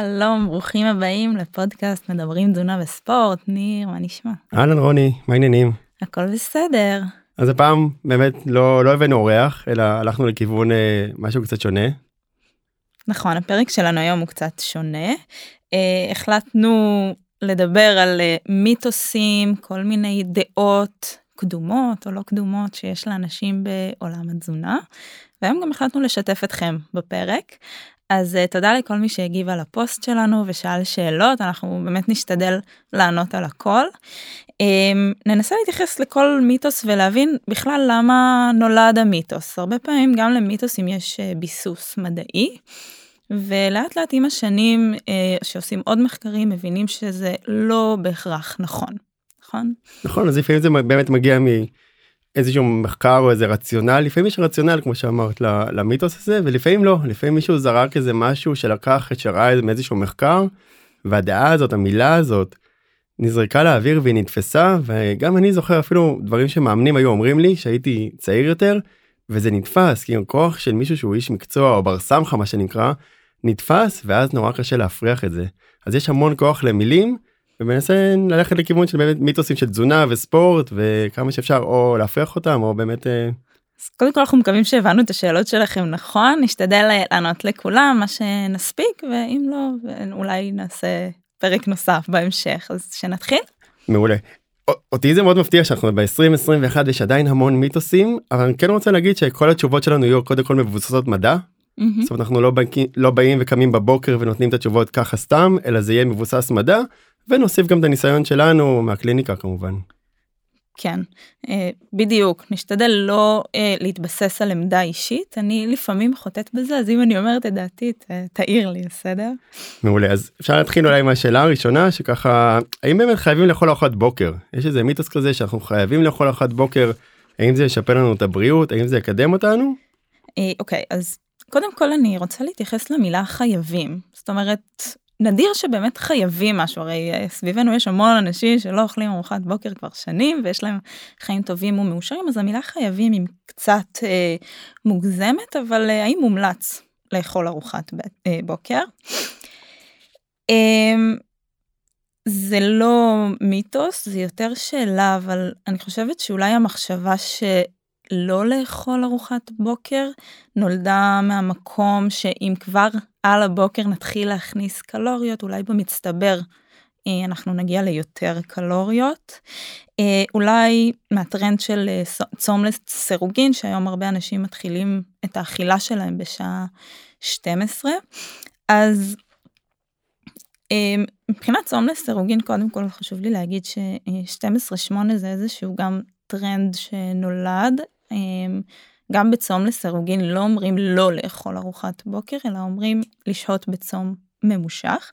שלום, ברוכים הבאים לפודקאסט מדברים תזונה וספורט. ניר, מה נשמע? אהלן רוני, מה העניינים? הכל בסדר. אז הפעם באמת לא, לא הבאנו אורח, אלא הלכנו לכיוון אה, משהו קצת שונה. נכון, הפרק שלנו היום הוא קצת שונה. אה, החלטנו לדבר על אה, מיתוסים, כל מיני דעות קדומות או לא קדומות שיש לאנשים בעולם התזונה. והיום גם החלטנו לשתף אתכם בפרק. אז uh, תודה לכל מי שהגיב על הפוסט שלנו ושאל שאלות, אנחנו באמת נשתדל לענות על הכל. Um, ננסה להתייחס לכל מיתוס ולהבין בכלל למה נולד המיתוס. הרבה פעמים גם למיתוסים יש uh, ביסוס מדעי. ולאט לאט עם השנים uh, שעושים עוד מחקרים מבינים שזה לא בהכרח נכון. נכון? נכון, אז לפעמים זה באמת מגיע מ... איזשהו מחקר או איזה רציונל לפעמים יש רציונל כמו שאמרת למיתוס הזה ולפעמים לא. לפעמים מישהו זרק איזה משהו שלקח את שראה מאיזשהו מחקר והדעה הזאת המילה הזאת נזרקה לאוויר והיא נתפסה וגם אני זוכר אפילו דברים שמאמנים היו אומרים לי שהייתי צעיר יותר וזה נתפס כי הכוח של מישהו שהוא איש מקצוע או בר סמכה מה שנקרא נתפס ואז נורא קשה להפריח את זה. אז יש המון כוח למילים ומנסה ללכת לכיוון של באמת מיתוסים של תזונה וספורט וכמה שאפשר או להפריח אותם או באמת. אה, אז קודם כל אנחנו מקווים שהבנו את השאלות שלכם נכון נשתדל לענות לכולם מה שנספיק ואם לא אולי נעשה פרק נוסף בהמשך אז שנתחיל. מעולה. אותי זה מאוד מפתיע שאנחנו ב-2021 יש עדיין המון מיתוסים אבל אני כן רוצה להגיד שכל התשובות שלנו יהיו קודם כל מבוססות מדע. Mm-hmm. זאת אומרת אנחנו לא, באים, לא באים וקמים בבוקר ונותנים את התשובות ככה סתם אלא זה יהיה מבוסס מדע ונוסיף גם את הניסיון שלנו מהקליניקה כמובן. כן, אה, בדיוק, נשתדל לא אה, להתבסס על עמדה אישית, אני לפעמים חוטאת בזה, אז אם אני אומרת את דעתי, תעיר לי, בסדר? מעולה, אז אפשר להתחיל אולי מהשאלה הראשונה, שככה, האם באמת חייבים לאכול ארוחת בוקר? יש איזה מיתוס כזה שאנחנו חייבים לאכול ארוחת בוקר, האם זה ישפר לנו את הבריאות, האם זה יקדם אותנו? אה, אוקיי, אז קודם כל אני רוצה להתייחס למילה חייבים, זאת אומרת, נדיר שבאמת חייבים משהו, הרי אה, סביבנו יש המון אנשים שלא אוכלים ארוחת בוקר כבר שנים ויש להם חיים טובים ומאושרים, אז המילה חייבים היא קצת אה, מוגזמת, אבל אה, האם מומלץ לאכול ארוחת ב, אה, בוקר? אה, זה לא מיתוס, זה יותר שאלה, אבל אני חושבת שאולי המחשבה שלא לאכול ארוחת בוקר נולדה מהמקום שאם כבר על הבוקר נתחיל להכניס קלוריות, אולי במצטבר אה, אנחנו נגיע ליותר קלוריות. אה, אולי מהטרנד של אה, צום לסירוגין, שהיום הרבה אנשים מתחילים את האכילה שלהם בשעה 12. אז מבחינת צום לסירוגין, קודם כל חשוב לי להגיד ש-12-8 זה איזשהו גם טרנד שנולד. גם בצום לסירוגין לא אומרים לא לאכול ארוחת בוקר, אלא אומרים לשהות בצום ממושך.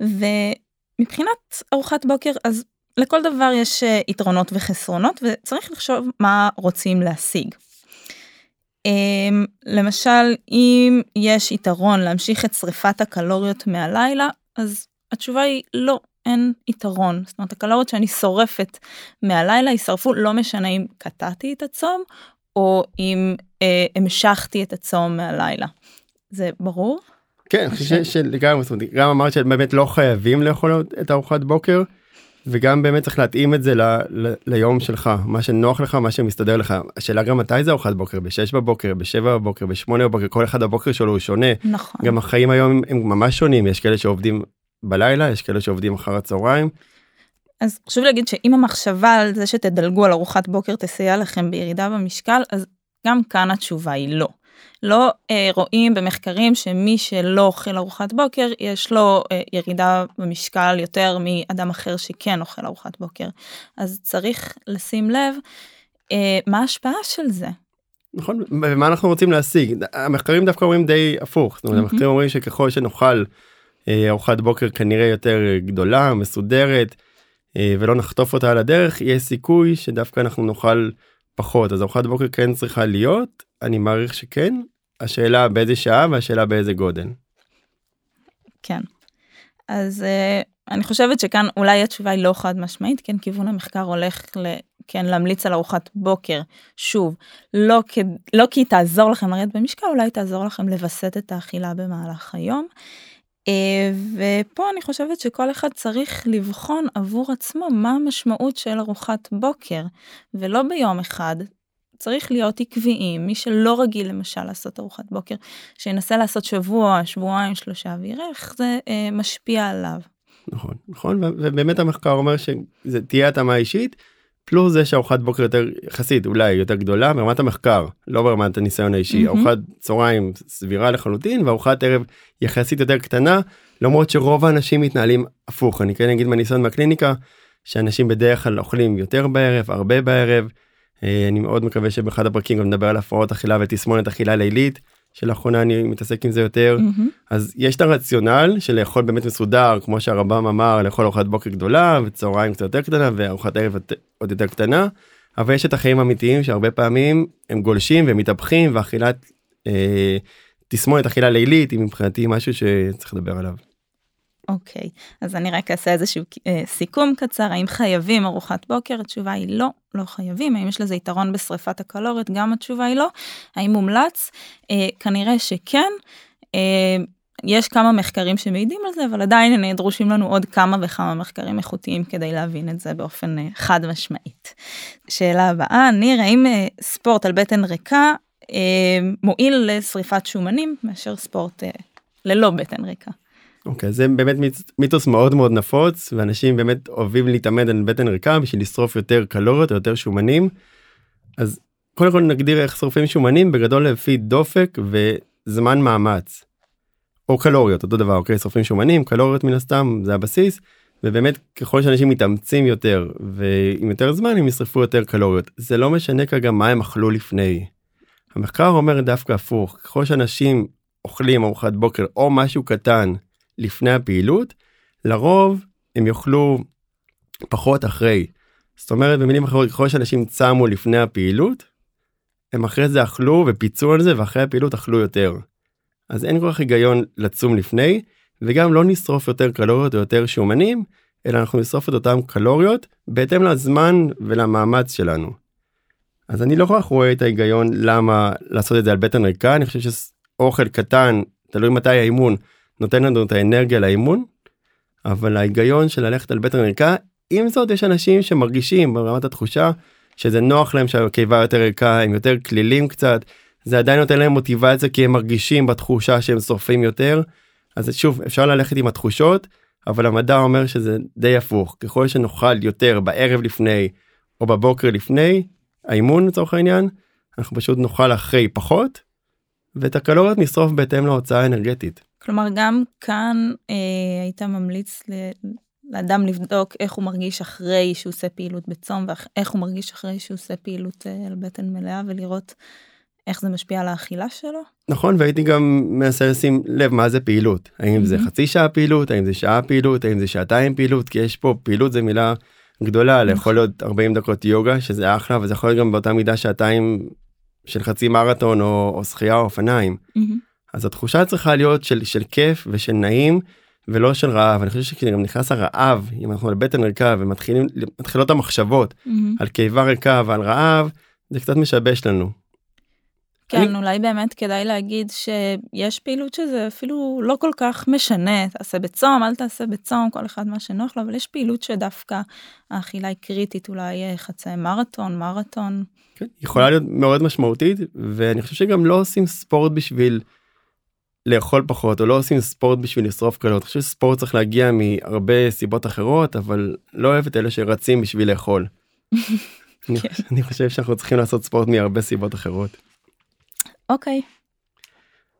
ומבחינת ארוחת בוקר, אז לכל דבר יש אה, יתרונות וחסרונות, וצריך לחשוב מה רוצים להשיג. אמ, למשל, אם יש יתרון להמשיך את שריפת הקלוריות מהלילה, אז התשובה היא לא, אין יתרון. זאת אומרת, הקלוריות שאני שורפת מהלילה יישרפו לא משנה אם קטעתי את הצום או אם אה, המשכתי את הצום מהלילה. זה ברור? כן, אני חושב שלגמרי, גם אמרת שבאמת לא חייבים לאכול את ארוחת בוקר, וגם באמת צריך להתאים את זה ל, ל, ליום שלך, מה שנוח לך, מה שמסתדר לך. השאלה גם מתי זה ארוחת בוקר, ב-6 בבוקר, ב-7 בבוקר, ב-8 בבוקר, כל אחד הבוקר שלו הוא שונה. נכון. גם החיים היום הם ממש שונים, יש כאלה שעובדים בלילה, יש כאלה שעובדים אחר הצהריים. אז חשוב להגיד שאם המחשבה על זה שתדלגו על ארוחת בוקר תסייע לכם בירידה במשקל, אז גם כאן התשובה היא לא. לא אה, רואים במחקרים שמי שלא אוכל ארוחת בוקר יש לו אה, ירידה במשקל יותר מאדם אחר שכן אוכל ארוחת בוקר. אז צריך לשים לב אה, מה ההשפעה של זה. נכון, ומה אנחנו רוצים להשיג? המחקרים דווקא אומרים די הפוך, זאת אומרת, mm-hmm. המחקרים אומרים שככל שנאכל ארוחת בוקר כנראה יותר גדולה, מסודרת, אה, ולא נחטוף אותה על הדרך יש סיכוי שדווקא אנחנו נאכל פחות אז ארוחת בוקר כן צריכה להיות אני מעריך שכן השאלה באיזה שעה והשאלה באיזה גודל. כן אז uh, אני חושבת שכאן אולי התשובה היא לא חד משמעית כן כיוון המחקר הולך ל... כן להמליץ על ארוחת בוקר שוב לא, כ... לא כי היא תעזור לכם לרדת במשקל אולי תעזור לכם לווסת את האכילה במהלך היום. אה, ופה אני חושבת שכל אחד צריך לבחון עבור עצמו מה המשמעות של ארוחת בוקר, ולא ביום אחד. צריך להיות עקביים, מי שלא רגיל למשל לעשות ארוחת בוקר, שינסה לעשות שבוע, שבועיים, שלושה, ויראה איך זה אה, משפיע עליו. נכון, נכון, ובאמת המחקר אומר שזה תהיה התאמה אישית, פלוס זה שארוחת בוקר יותר יחסית אולי יותר גדולה ברמת המחקר לא ברמת הניסיון האישי mm-hmm. ארוחת צהריים סבירה לחלוטין וארוחת ערב יחסית יותר קטנה למרות שרוב האנשים מתנהלים הפוך אני כן אגיד מהניסיון מהקליניקה שאנשים בדרך כלל אוכלים יותר בערב הרבה בערב. אה, אני מאוד מקווה שבאחד הפרקים גם נדבר על הפרעות אכילה ותסמונת אכילה לילית שלאחרונה אני מתעסק עם זה יותר mm-hmm. אז יש את הרציונל של לאכול באמת מסודר כמו שהרמב"ם אמר לאכול ארוחת בוקר גדולה וצהריים קצת יותר קטנה וארוחת ערב עוד יותר קטנה אבל יש את החיים האמיתיים שהרבה פעמים הם גולשים ומתהפכים ואכילת אה, תסמונת אכילה לילית היא מבחינתי משהו שצריך לדבר עליו. אוקיי, okay. אז אני רק אעשה איזשהו אה, סיכום קצר, האם חייבים ארוחת בוקר? התשובה היא לא, לא חייבים. האם יש לזה יתרון בשריפת הקלוריות? גם התשובה היא לא. האם מומלץ? אה, כנראה שכן. אה, יש כמה מחקרים שמעידים על זה, אבל עדיין דרושים לנו עוד כמה וכמה מחקרים איכותיים כדי להבין את זה באופן אה, חד משמעית. שאלה הבאה, ניר, האם אה, ספורט על בטן ריקה אה, מועיל לשריפת שומנים מאשר ספורט אה, ללא בטן ריקה? אוקיי okay, זה באמת מיתוס מאוד מאוד נפוץ ואנשים באמת אוהבים להתעמד על בטן ריקה בשביל לשרוף יותר קלוריות או יותר שומנים. אז קודם כל נגדיר איך שורפים שומנים בגדול לפי דופק וזמן מאמץ. או קלוריות אותו דבר אוקיי שורפים שומנים קלוריות מן הסתם זה הבסיס ובאמת ככל שאנשים מתאמצים יותר ועם יותר זמן הם ישרפו יותר קלוריות זה לא משנה כרגע מה הם אכלו לפני. המחקר אומר דווקא הפוך ככל שאנשים אוכלים ארוחת בוקר או משהו קטן לפני הפעילות, לרוב הם יאכלו פחות אחרי. זאת אומרת במילים אחרות ככל שאנשים צמו לפני הפעילות, הם אחרי זה אכלו ופיצו על זה ואחרי הפעילות אכלו יותר. אז אין כל כך היגיון לצום לפני וגם לא נשרוף יותר קלוריות או יותר שומנים אלא אנחנו נשרוף את אותם קלוריות בהתאם לזמן ולמאמץ שלנו. אז אני לא כל כך רואה את ההיגיון למה לעשות את זה על בטן ריקה אני חושב שאוכל קטן תלוי מתי האימון נותן לנו את האנרגיה לאימון, אבל ההיגיון של ללכת על בטן ריקה, עם זאת יש אנשים שמרגישים ברמת התחושה שזה נוח להם שהקיבה יותר ריקה, הם יותר כלילים קצת, זה עדיין נותן להם מוטיבציה כי הם מרגישים בתחושה שהם שורפים יותר. אז שוב אפשר ללכת עם התחושות אבל המדע אומר שזה די הפוך ככל שנאכל יותר בערב לפני או בבוקר לפני האימון לצורך העניין אנחנו פשוט נאכל אחרי פחות ואת הקלוריות נשרוף בהתאם להוצאה האנרגטית. כלומר גם כאן אה, היית ממליץ ל... לאדם לבדוק איך הוא מרגיש אחרי שהוא עושה פעילות בצום ואיך הוא מרגיש אחרי שהוא עושה פעילות אה, על בטן מלאה ולראות איך זה משפיע על האכילה שלו. נכון והייתי גם מנסה לשים לב מה זה פעילות האם mm-hmm. זה חצי שעה פעילות האם זה שעה פעילות האם זה שעתיים פעילות כי יש פה פעילות זה מילה גדולה נכון. יכול להיות 40 דקות יוגה שזה אחלה וזה יכול להיות גם באותה מידה שעתיים של חצי מרתון או, או שחייה או אופניים. Mm-hmm. אז התחושה צריכה להיות של, של כיף ושל נעים ולא של רעב אני חושב שגם נכנס הרעב אם אנחנו על בטן ריקה ומתחילים מתחילות המחשבות mm-hmm. על קיבה ריקה ועל רעב זה קצת משבש לנו. כן אני... אולי באמת כדאי להגיד שיש פעילות שזה אפילו לא כל כך משנה תעשה בצום אל תעשה בצום כל אחד מה שנוח לו אבל יש פעילות שדווקא האכילה היא קריטית אולי אה, חצי מרתון מרתון. כן, יכולה להיות מאוד משמעותית ואני חושב שגם לא עושים ספורט בשביל. לאכול פחות או לא עושים ספורט בשביל לשרוף קלות. אני חושב שספורט צריך להגיע מהרבה סיבות אחרות אבל לא אוהב את אלה שרצים בשביל לאכול. אני, כן. אני חושב שאנחנו צריכים לעשות ספורט מהרבה סיבות אחרות. אוקיי.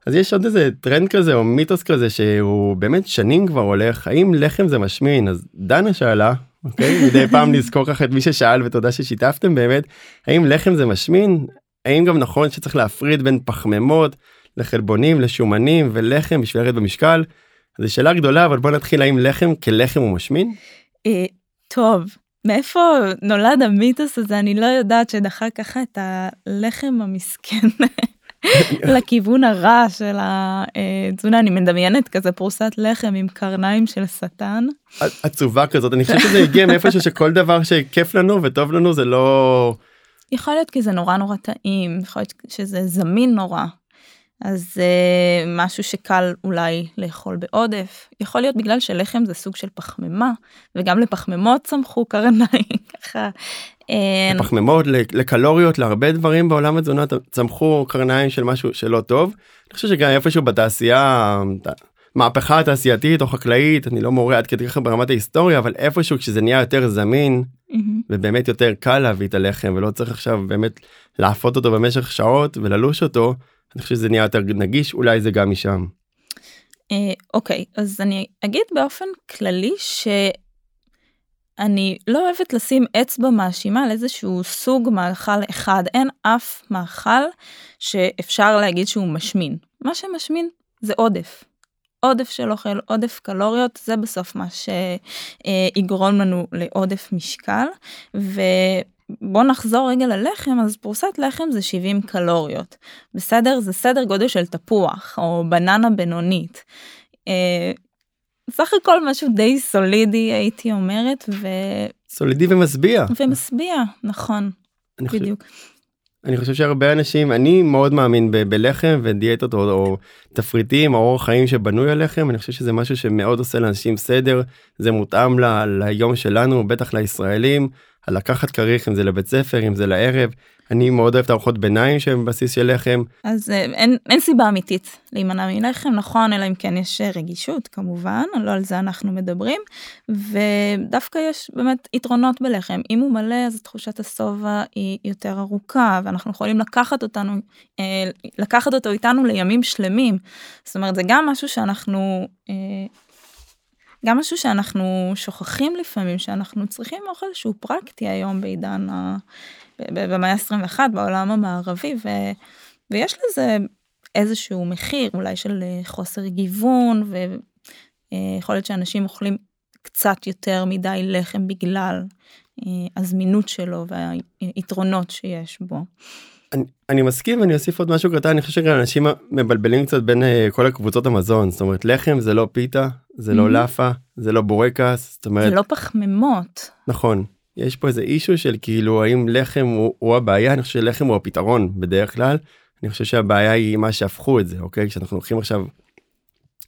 אז יש עוד איזה טרנד כזה או מיתוס כזה שהוא באמת שנים כבר הולך האם לחם זה משמין אז דנה שאלה אוקיי? מדי פעם נזכור ככה את מי ששאל ותודה ששיתפתם באמת. האם לחם זה משמין? האם גם נכון שצריך להפריד בין פחמימות לחלבונים, לשומנים ולחם בשביל לרדת במשקל. זו שאלה גדולה אבל בוא נתחיל האם לחם כלחם הוא משמין? אה, טוב מאיפה נולד המיתוס הזה? אני לא יודעת שדחה ככה את הלחם המסכן לכיוון הרע של התזונה אני מדמיינת כזה פרוסת לחם עם קרניים של שטן. עצובה כזאת אני חושב שזה הגיע מאיפשהו שכל דבר שכיף לנו וטוב לנו זה לא. יכול להיות כי זה נורא נורא טעים יכול להיות שזה זמין נורא אז uh, משהו שקל אולי לאכול בעודף יכול להיות בגלל שלחם זה סוג של פחמימה וגם לפחמימות צמחו קרניים ככה. אה, פחמימות לקלוריות להרבה דברים בעולם התזונה צמחו קרניים של משהו שלא טוב. אני חושב שגם איפשהו בתעשייה מהפכה תעשייתית או חקלאית אני לא מורה עד כדי כך ברמת ההיסטוריה אבל איפשהו כשזה נהיה יותר זמין. ובאמת יותר קל להביא את הלחם ולא צריך עכשיו באמת לאפות אותו במשך שעות וללוש אותו אני חושב שזה נהיה יותר נגיש אולי זה גם משם. אה, אוקיי אז אני אגיד באופן כללי שאני לא אוהבת לשים אצבע מאשימה על איזשהו סוג מאכל אחד אין אף מאכל שאפשר להגיד שהוא משמין מה שמשמין זה עודף. עודף של אוכל, עודף קלוריות, זה בסוף מה שיגרום לנו לעודף משקל. ובוא נחזור רגע ללחם, אז פרוסת לחם זה 70 קלוריות. בסדר? זה סדר גודל של תפוח, או בננה בינונית. אה, סך הכל משהו די סולידי הייתי אומרת ו... סולידי ומשביע. ומשביע, נכון. בדיוק. חושב... אני חושב שהרבה אנשים אני מאוד מאמין ב- בלחם ודיאטות או, או תפריטים או אורח חיים שבנוי על לחם אני חושב שזה משהו שמאוד עושה לאנשים סדר זה מותאם ל- ליום שלנו בטח לישראלים לקחת כריך אם זה לבית ספר אם זה לערב אני מאוד אוהב את הארוחות ביניים שהם בסיס של לחם. אז אה, אין, אין סיבה אמיתית להימנע מלחם נכון אלא אם כן יש אה, רגישות כמובן לא על זה אנחנו מדברים ודווקא יש באמת יתרונות בלחם אם הוא מלא אז תחושת השובע היא יותר ארוכה ואנחנו יכולים לקחת אותנו אה, לקחת אותו איתנו לימים שלמים זאת אומרת זה גם משהו שאנחנו. גם משהו שאנחנו שוכחים לפעמים שאנחנו צריכים אוכל שהוא פרקטי היום בעידן ה... במאה ה-21 בעולם המערבי ו... ויש לזה איזשהו מחיר אולי של אה, חוסר גיוון ויכול להיות שאנשים אוכלים קצת יותר מדי לחם בגלל אה, הזמינות שלו והיתרונות שיש בו. אני, אני מסכים ואני אוסיף עוד משהו קטן אני חושב שגם אנשים מבלבלים קצת בין uh, כל הקבוצות המזון זאת אומרת לחם זה לא פיתה זה לא לאפה זה לא בורקס זאת אומרת זה לא פחמימות. נכון יש פה איזה אישו של כאילו האם לחם הוא, הוא הבעיה? אני חושב שלחם הוא הפתרון בדרך כלל. אני חושב שהבעיה היא מה שהפכו את זה אוקיי? כשאנחנו לוקחים עכשיו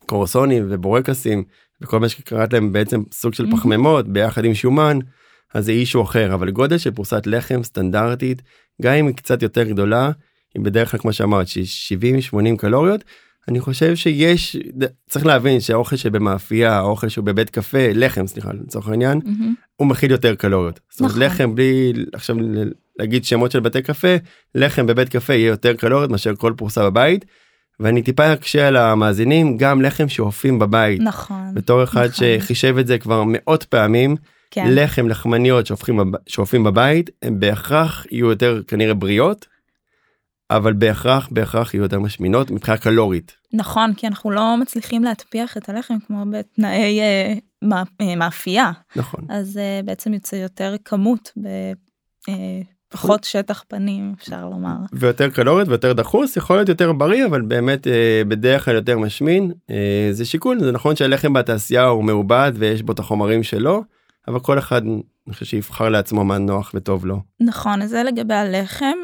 קורסונים ובורקסים וכל מה שקראת להם בעצם סוג של פחמימות ביחד עם שומן אז זה אישו אחר. אבל גודל של פרוסת לחם סטנדרטית גם אם היא קצת יותר גדולה היא בדרך כלל כמו שאמרת 70-80 קלוריות אני חושב שיש צריך להבין שהאוכל שבמאפייה האוכל שהוא בבית קפה לחם סליחה לצורך העניין mm-hmm. הוא מכיל יותר קלוריות. זאת אומרת נכון. לחם בלי עכשיו להגיד שמות של בתי קפה לחם בבית קפה יהיה יותר קלוריות מאשר כל פרוסה בבית. ואני טיפה אקשה על המאזינים גם לחם שאופים בבית נכון בתור אחד נכון. שחישב את זה כבר מאות פעמים כן. לחם לחמניות שאופים, שאופים בבית הם בהכרח יהיו יותר כנראה בריאות אבל בהכרח בהכרח יהיו יותר משמינות מבחינה קלורית. נכון כי אנחנו לא מצליחים להטפיח את הלחם כמו בתנאי אה, מא, אה, מאפייה. נכון. אז אה, בעצם יוצא יותר כמות בפחות אה, שטח פנים אפשר לומר. ויותר קלורית ויותר דחוס יכול להיות יותר בריא אבל באמת אה, בדרך כלל יותר משמין אה, זה שיקול זה נכון שהלחם בתעשייה הוא מעובד ויש בו את החומרים שלו. אבל כל אחד אני חושב שיבחר לעצמו מה נוח וטוב לו. נכון, אז זה לגבי הלחם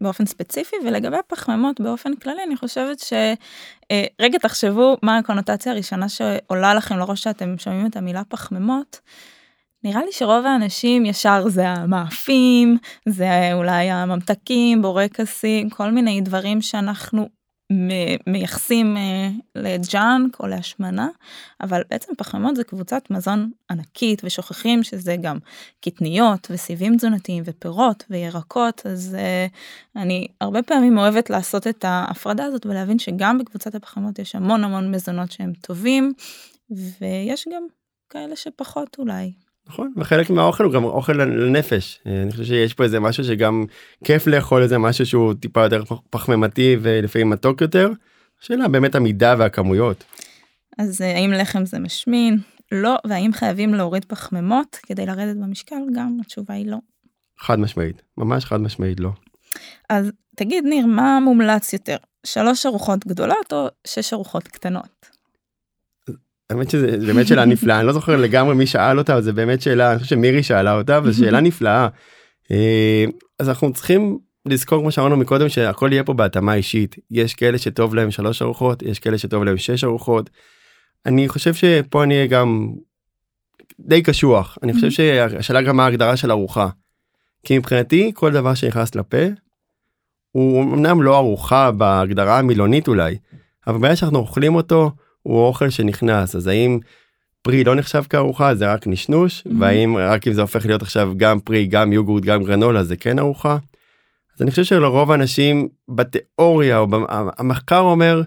באופן ספציפי ולגבי הפחמימות באופן כללי אני חושבת שרגע אה, תחשבו מה הקונוטציה הראשונה שעולה לכם לראש שאתם שומעים את המילה פחמימות. נראה לי שרוב האנשים ישר זה המאפים, זה אולי הממתקים, בורקסים, כל מיני דברים שאנחנו מייחסים אה, לג'אנק או להשמנה, אבל בעצם פחמימות זה קבוצת מזון ענקית ושוכחים שזה גם קטניות וסיבים תזונתיים ופירות וירקות, אז uh, אני הרבה פעמים אוהבת לעשות את ההפרדה הזאת ולהבין שגם בקבוצת הפחמימות יש המון המון מזונות שהם טובים, ויש גם כאלה שפחות אולי. נכון וחלק מהאוכל הוא גם אוכל לנפש אה, אני חושב שיש פה איזה משהו שגם כיף לאכול איזה משהו שהוא טיפה יותר פחמימתי ולפעמים מתוק יותר. שאלה באמת המידה והכמויות. אז אה, האם לחם זה משמין? לא והאם חייבים להוריד פחמימות כדי לרדת במשקל גם התשובה היא לא. חד משמעית ממש חד משמעית לא. אז תגיד ניר מה מומלץ יותר שלוש ארוחות גדולות או שש ארוחות קטנות. האמת שזה באמת שאלה נפלאה אני לא זוכר לגמרי מי שאל אותה זה באמת שאלה אני חושב שמירי שאלה אותה וזו שאלה נפלאה. אה, אז אנחנו צריכים לזכור כמו שאמרנו מקודם שהכל יהיה פה בהתאמה אישית יש כאלה שטוב להם שלוש ארוחות יש כאלה שטוב להם שש ארוחות. אני חושב שפה אני אהיה גם די קשוח אני חושב שהשאלה גם מה ההגדרה של ארוחה. כי מבחינתי כל דבר שנכנס לפה הוא אמנם לא ארוחה בהגדרה המילונית אולי אבל ברגע שאנחנו אוכלים אותו הוא אוכל שנכנס אז האם פרי לא נחשב כארוחה זה רק נשנוש mm-hmm. והאם רק אם זה הופך להיות עכשיו גם פרי גם יוגורט גם גרנולה זה כן ארוחה. אז אני חושב שלרוב האנשים בתיאוריה או המחקר אומר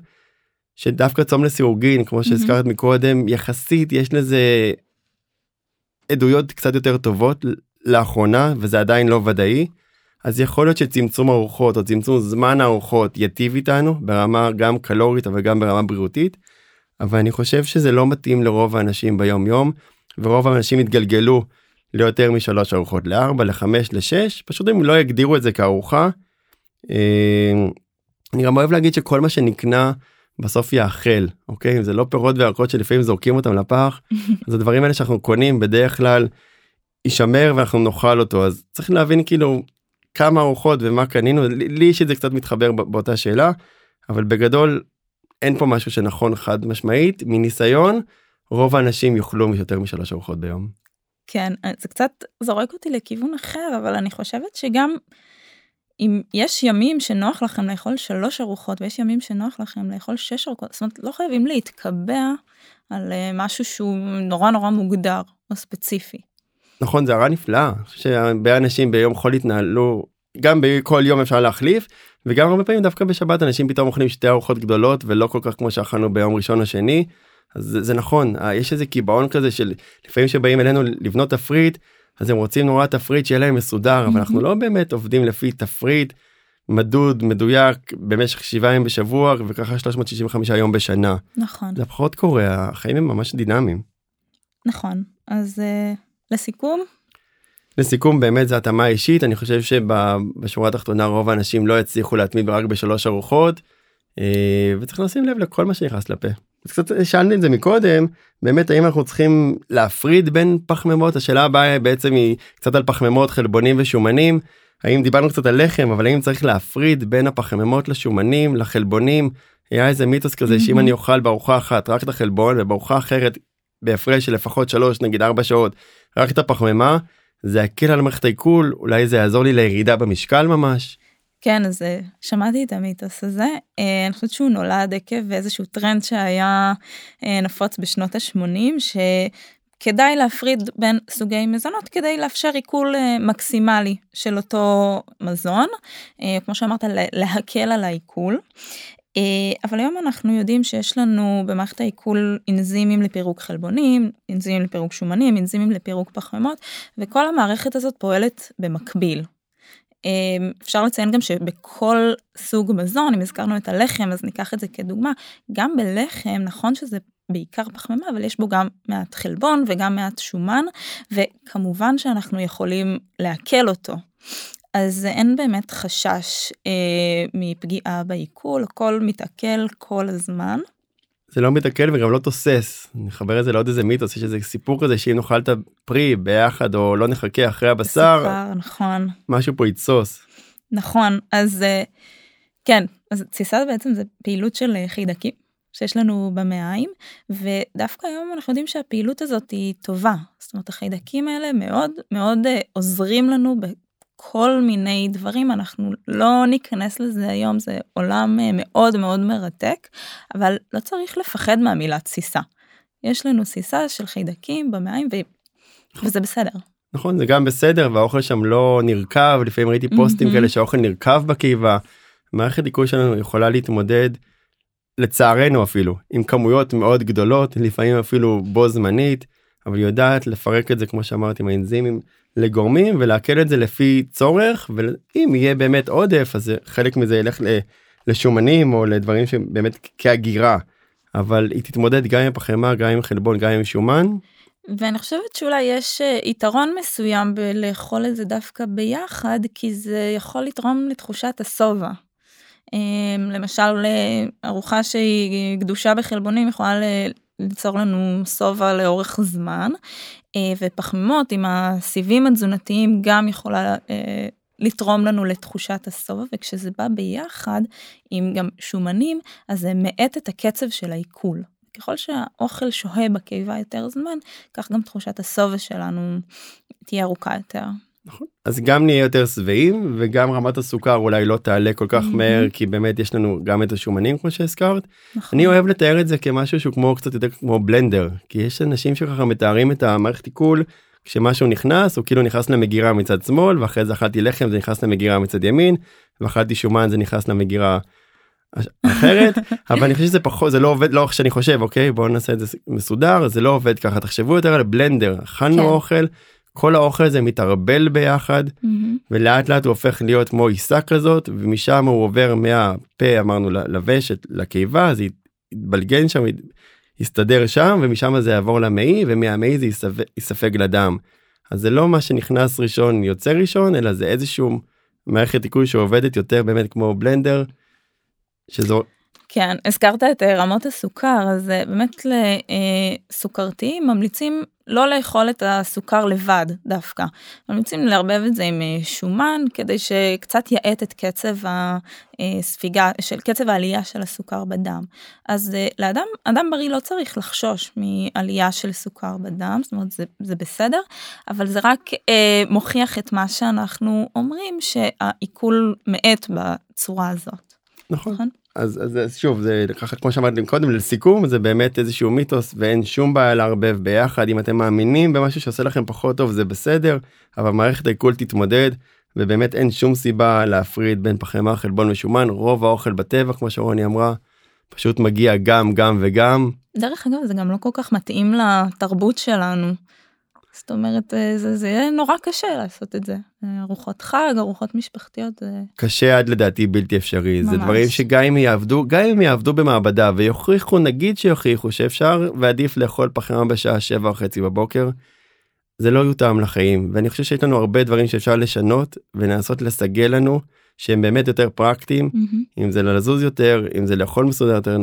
שדווקא צום לסירוגין כמו שהזכרת mm-hmm. מקודם יחסית יש לזה עדויות קצת יותר טובות לאחרונה וזה עדיין לא ודאי. אז יכול להיות שצמצום ארוחות או צמצום זמן הארוחות ייטיב איתנו ברמה גם קלורית אבל גם ברמה בריאותית. אבל אני חושב שזה לא מתאים לרוב האנשים ביום יום ורוב האנשים יתגלגלו ליותר משלוש ארוחות לארבע לחמש לשש פשוט הם לא יגדירו את זה כארוחה. אה, אני גם אוהב להגיד שכל מה שנקנה בסוף יאכל אוקיי? זה לא פירות וירקות שלפעמים זורקים אותם לפח אז הדברים האלה שאנחנו קונים בדרך כלל יישמר ואנחנו נאכל אותו. אז צריך להבין כאילו כמה ארוחות ומה קנינו. לי אישית זה קצת מתחבר באותה שאלה אבל בגדול אין פה משהו שנכון חד משמעית מניסיון רוב האנשים יאכלו יותר משלוש ארוחות ביום. כן זה קצת זורק אותי לכיוון אחר אבל אני חושבת שגם אם יש ימים שנוח לכם לאכול שלוש ארוחות ויש ימים שנוח לכם לאכול שש ארוחות זאת אומרת לא חייבים להתקבע על אה, משהו שהוא נורא נורא מוגדר או ספציפי. נכון זה הרע נפלאה שהרבה אנשים ביום חול התנהלו גם בכל יום אפשר להחליף וגם הרבה פעמים דווקא בשבת אנשים פתאום אוכלים שתי ארוחות גדולות ולא כל כך כמו שאכלנו ביום ראשון או שני. אז זה, זה נכון אה, יש איזה קיבעון כזה של לפעמים שבאים אלינו לבנות תפריט אז הם רוצים נורא תפריט שיהיה להם מסודר אבל אנחנו לא באמת עובדים לפי תפריט מדוד מדויק במשך שבעה ימים בשבוע וככה 365 יום בשנה. נכון. זה פחות קורה החיים הם ממש דינמיים. נכון אז uh, לסיכום לסיכום באמת זה התאמה אישית. אני חושב שבשורה התחתונה רוב האנשים לא יצליחו להתמיד רק בשלוש ארוחות אה, וצריך לשים לב לכל מה שנכנס לפה. קצת שאלנו את זה מקודם באמת האם אנחנו צריכים להפריד בין פחמימות? השאלה הבאה בעצם היא קצת על פחמימות חלבונים ושומנים. האם דיברנו קצת על לחם אבל האם צריך להפריד בין הפחמימות לשומנים לחלבונים? היה איזה מיתוס כזה שאם אני אוכל בארוחה אחת רק את החלבון ובארוחה אחרת בהפרש של לפחות שלוש נגיד ארבע שעות רק את הפחמימה זה יקל על מערכת העיכול אולי זה יעזור לי לירידה במשקל ממש. כן אז אה, שמעתי את המיתוס הזה אה, אני חושבת שהוא נולד עקב איזשהו טרנד שהיה אה, נפוץ בשנות ה-80 שכדאי להפריד בין סוגי מזונות כדי לאפשר עיכול מקסימלי של אותו מזון כמו שאמרת להקל על העיכול. אבל היום אנחנו יודעים שיש לנו במערכת העיכול אנזימים לפירוק חלבונים, אנזימים לפירוק שומנים, אנזימים לפירוק פחמימות, וכל המערכת הזאת פועלת במקביל. אפשר לציין גם שבכל סוג מזון, אם הזכרנו את הלחם אז ניקח את זה כדוגמה, גם בלחם נכון שזה בעיקר פחמימה אבל יש בו גם מעט חלבון וגם מעט שומן וכמובן שאנחנו יכולים לעכל אותו. אז אין באמת חשש אה, מפגיעה בעיכול, הכל מתעכל כל הזמן. זה לא מתעכל וגם לא תוסס. נחבר את זה לעוד איזה מיתוס, יש איזה סיפור כזה שאם נאכל את הפרי ביחד או לא נחכה אחרי הבשר, סוכר, נכון. משהו פה יתסוס. נכון, אז אה, כן, אז תסיסה בעצם זה פעילות של חידקים שיש לנו במעיים, ודווקא היום אנחנו יודעים שהפעילות הזאת היא טובה. זאת אומרת החיידקים האלה מאוד מאוד אה, עוזרים לנו כל מיני דברים אנחנו לא ניכנס לזה היום זה עולם אה, מאוד מאוד מרתק אבל לא צריך לפחד מהמילה תסיסה. יש לנו תסיסה של חיידקים במעיים ו... וזה בסדר. נכון זה גם בסדר והאוכל שם לא נרקב לפעמים ראיתי פוסטים mm-hmm. כאלה שהאוכל נרקב בקיבה. מערכת דיכוי שלנו יכולה להתמודד לצערנו אפילו עם כמויות מאוד גדולות לפעמים אפילו בו זמנית אבל יודעת לפרק את זה כמו שאמרתי עם האנזימים לגורמים ולעכל את זה לפי צורך ואם יהיה באמת עודף אז חלק מזה ילך לשומנים או לדברים שבאמת כהגירה אבל היא תתמודד גם עם פחמימה גם עם חלבון גם עם שומן. ואני חושבת שאולי יש אה, יתרון מסוים בלאכול את זה דווקא ביחד כי זה יכול לתרום לתחושת השובע. אמ, למשל אה, ארוחה שהיא גדושה בחלבונים יכולה ליצור לנו שובע לאורך זמן אה, ופחמימות עם הסיבים התזונתיים גם יכולה אה, לתרום לנו לתחושת השובע, וכשזה בא ביחד עם גם שומנים, אז זה מאט את הקצב של העיכול. ככל שהאוכל שוהה בקיבה יותר זמן, כך גם תחושת השובע שלנו תהיה ארוכה יותר. נכון. אז גם נהיה יותר שבעים וגם רמת הסוכר אולי לא תעלה כל כך מהר כי באמת יש לנו גם את השומנים כמו שהזכרת. נכון. אני אוהב לתאר את זה כמשהו שהוא כמו קצת יותר כמו בלנדר כי יש אנשים שככה מתארים את המערכת עיכול כשמשהו נכנס הוא כאילו נכנס למגירה מצד שמאל ואחרי זה אכלתי לחם זה נכנס למגירה מצד ימין ואכלתי שומן זה נכנס למגירה אחרת אבל אני חושב שזה פחות זה לא עובד לא איך שאני חושב אוקיי בואו נעשה את זה מסודר זה לא עובד ככה תחשבו יותר על בלנדר אכלנו כן. אוכל כל האוכל הזה מתערבל ביחד mm-hmm. ולאט לאט הוא הופך להיות כמו עיסה כזאת ומשם הוא עובר מהפה אמרנו לוושת לקיבה אז יתבלגן שם יסתדר שם ומשם זה יעבור למעי ומהמעי זה יספג לדם. אז זה לא מה שנכנס ראשון יוצא ראשון אלא זה איזשהו מערכת עיכוי שעובדת יותר באמת כמו בלנדר. שזו כן, הזכרת את אה, רמות הסוכר, אז אה, באמת לסוכרתיים ממליצים לא לאכול את הסוכר לבד דווקא. ממליצים לערבב את זה עם אה, שומן כדי שקצת יאט את קצב הספיגה, של קצב העלייה של הסוכר בדם. אז לאדם, אדם בריא לא צריך לחשוש מעלייה של סוכר בדם, זאת אומרת זה, זה בסדר, אבל זה רק אה, מוכיח את מה שאנחנו אומרים שהעיכול מאט בצורה הזאת. נכון. נכון? אז, אז, אז שוב זה ככה כמו שאמרתי קודם לסיכום זה באמת איזשהו מיתוס ואין שום בעיה לערבב ביחד אם אתם מאמינים במשהו שעושה לכם פחות טוב זה בסדר אבל מערכת העיכול תתמודד ובאמת אין שום סיבה להפריד בין פחמימה חלבון ושומן רוב האוכל בטבע כמו שרוני אמרה פשוט מגיע גם גם וגם. דרך אגב זה גם לא כל כך מתאים לתרבות שלנו. זאת אומרת אה, זה, זה יהיה נורא קשה לעשות את זה ארוחות חג ארוחות משפחתיות זה קשה עד לדעתי בלתי אפשרי ממש. זה דברים שגם אם יעבדו גם אם יעבדו במעבדה ויוכיחו נגיד שיוכיחו שאפשר ועדיף לאכול פחמימה בשעה שבע וחצי בבוקר. זה לא יותאם לחיים ואני חושב שיש לנו הרבה דברים שאפשר לשנות ולנסות לסגל לנו שהם באמת יותר פרקטיים mm-hmm. אם זה לזוז יותר אם זה לאכול מסודר יותר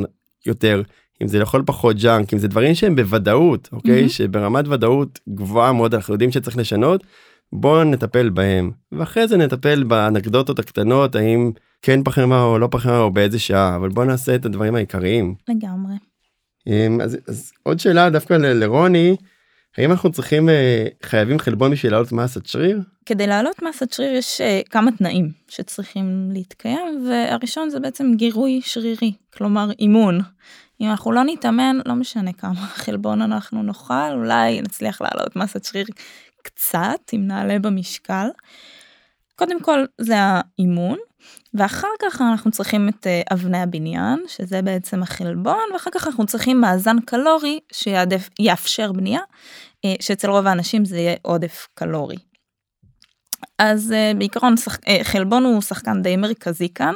יותר אם זה לאכול פחות ג'אנק אם זה דברים שהם בוודאות אוקיי mm-hmm. שברמת ודאות גבוהה מאוד אנחנו יודעים שצריך לשנות בואו נטפל בהם ואחרי זה נטפל באנקדוטות הקטנות האם כן פחמימה או לא פחמימה או באיזה שעה אבל בואו נעשה את הדברים העיקריים. לגמרי. אמ, אז, אז עוד שאלה דווקא ל- לרוני האם אנחנו צריכים אה, חייבים חלבון בשביל לעלות מסת שריר? כדי לעלות מסת שריר יש אה, כמה תנאים שצריכים להתקיים והראשון זה בעצם גירוי שרירי כלומר אימון. אם אנחנו לא נתאמן, לא משנה כמה חלבון אנחנו נאכל, אולי נצליח לעלות מסת שריר קצת, אם נעלה במשקל. קודם כל זה האימון, ואחר כך אנחנו צריכים את אה, אבני הבניין, שזה בעצם החלבון, ואחר כך אנחנו צריכים מאזן קלורי שיאפשר בנייה, אה, שאצל רוב האנשים זה יהיה עודף קלורי. אז אה, בעיקרון חלבון הוא שחקן די מרכזי כאן,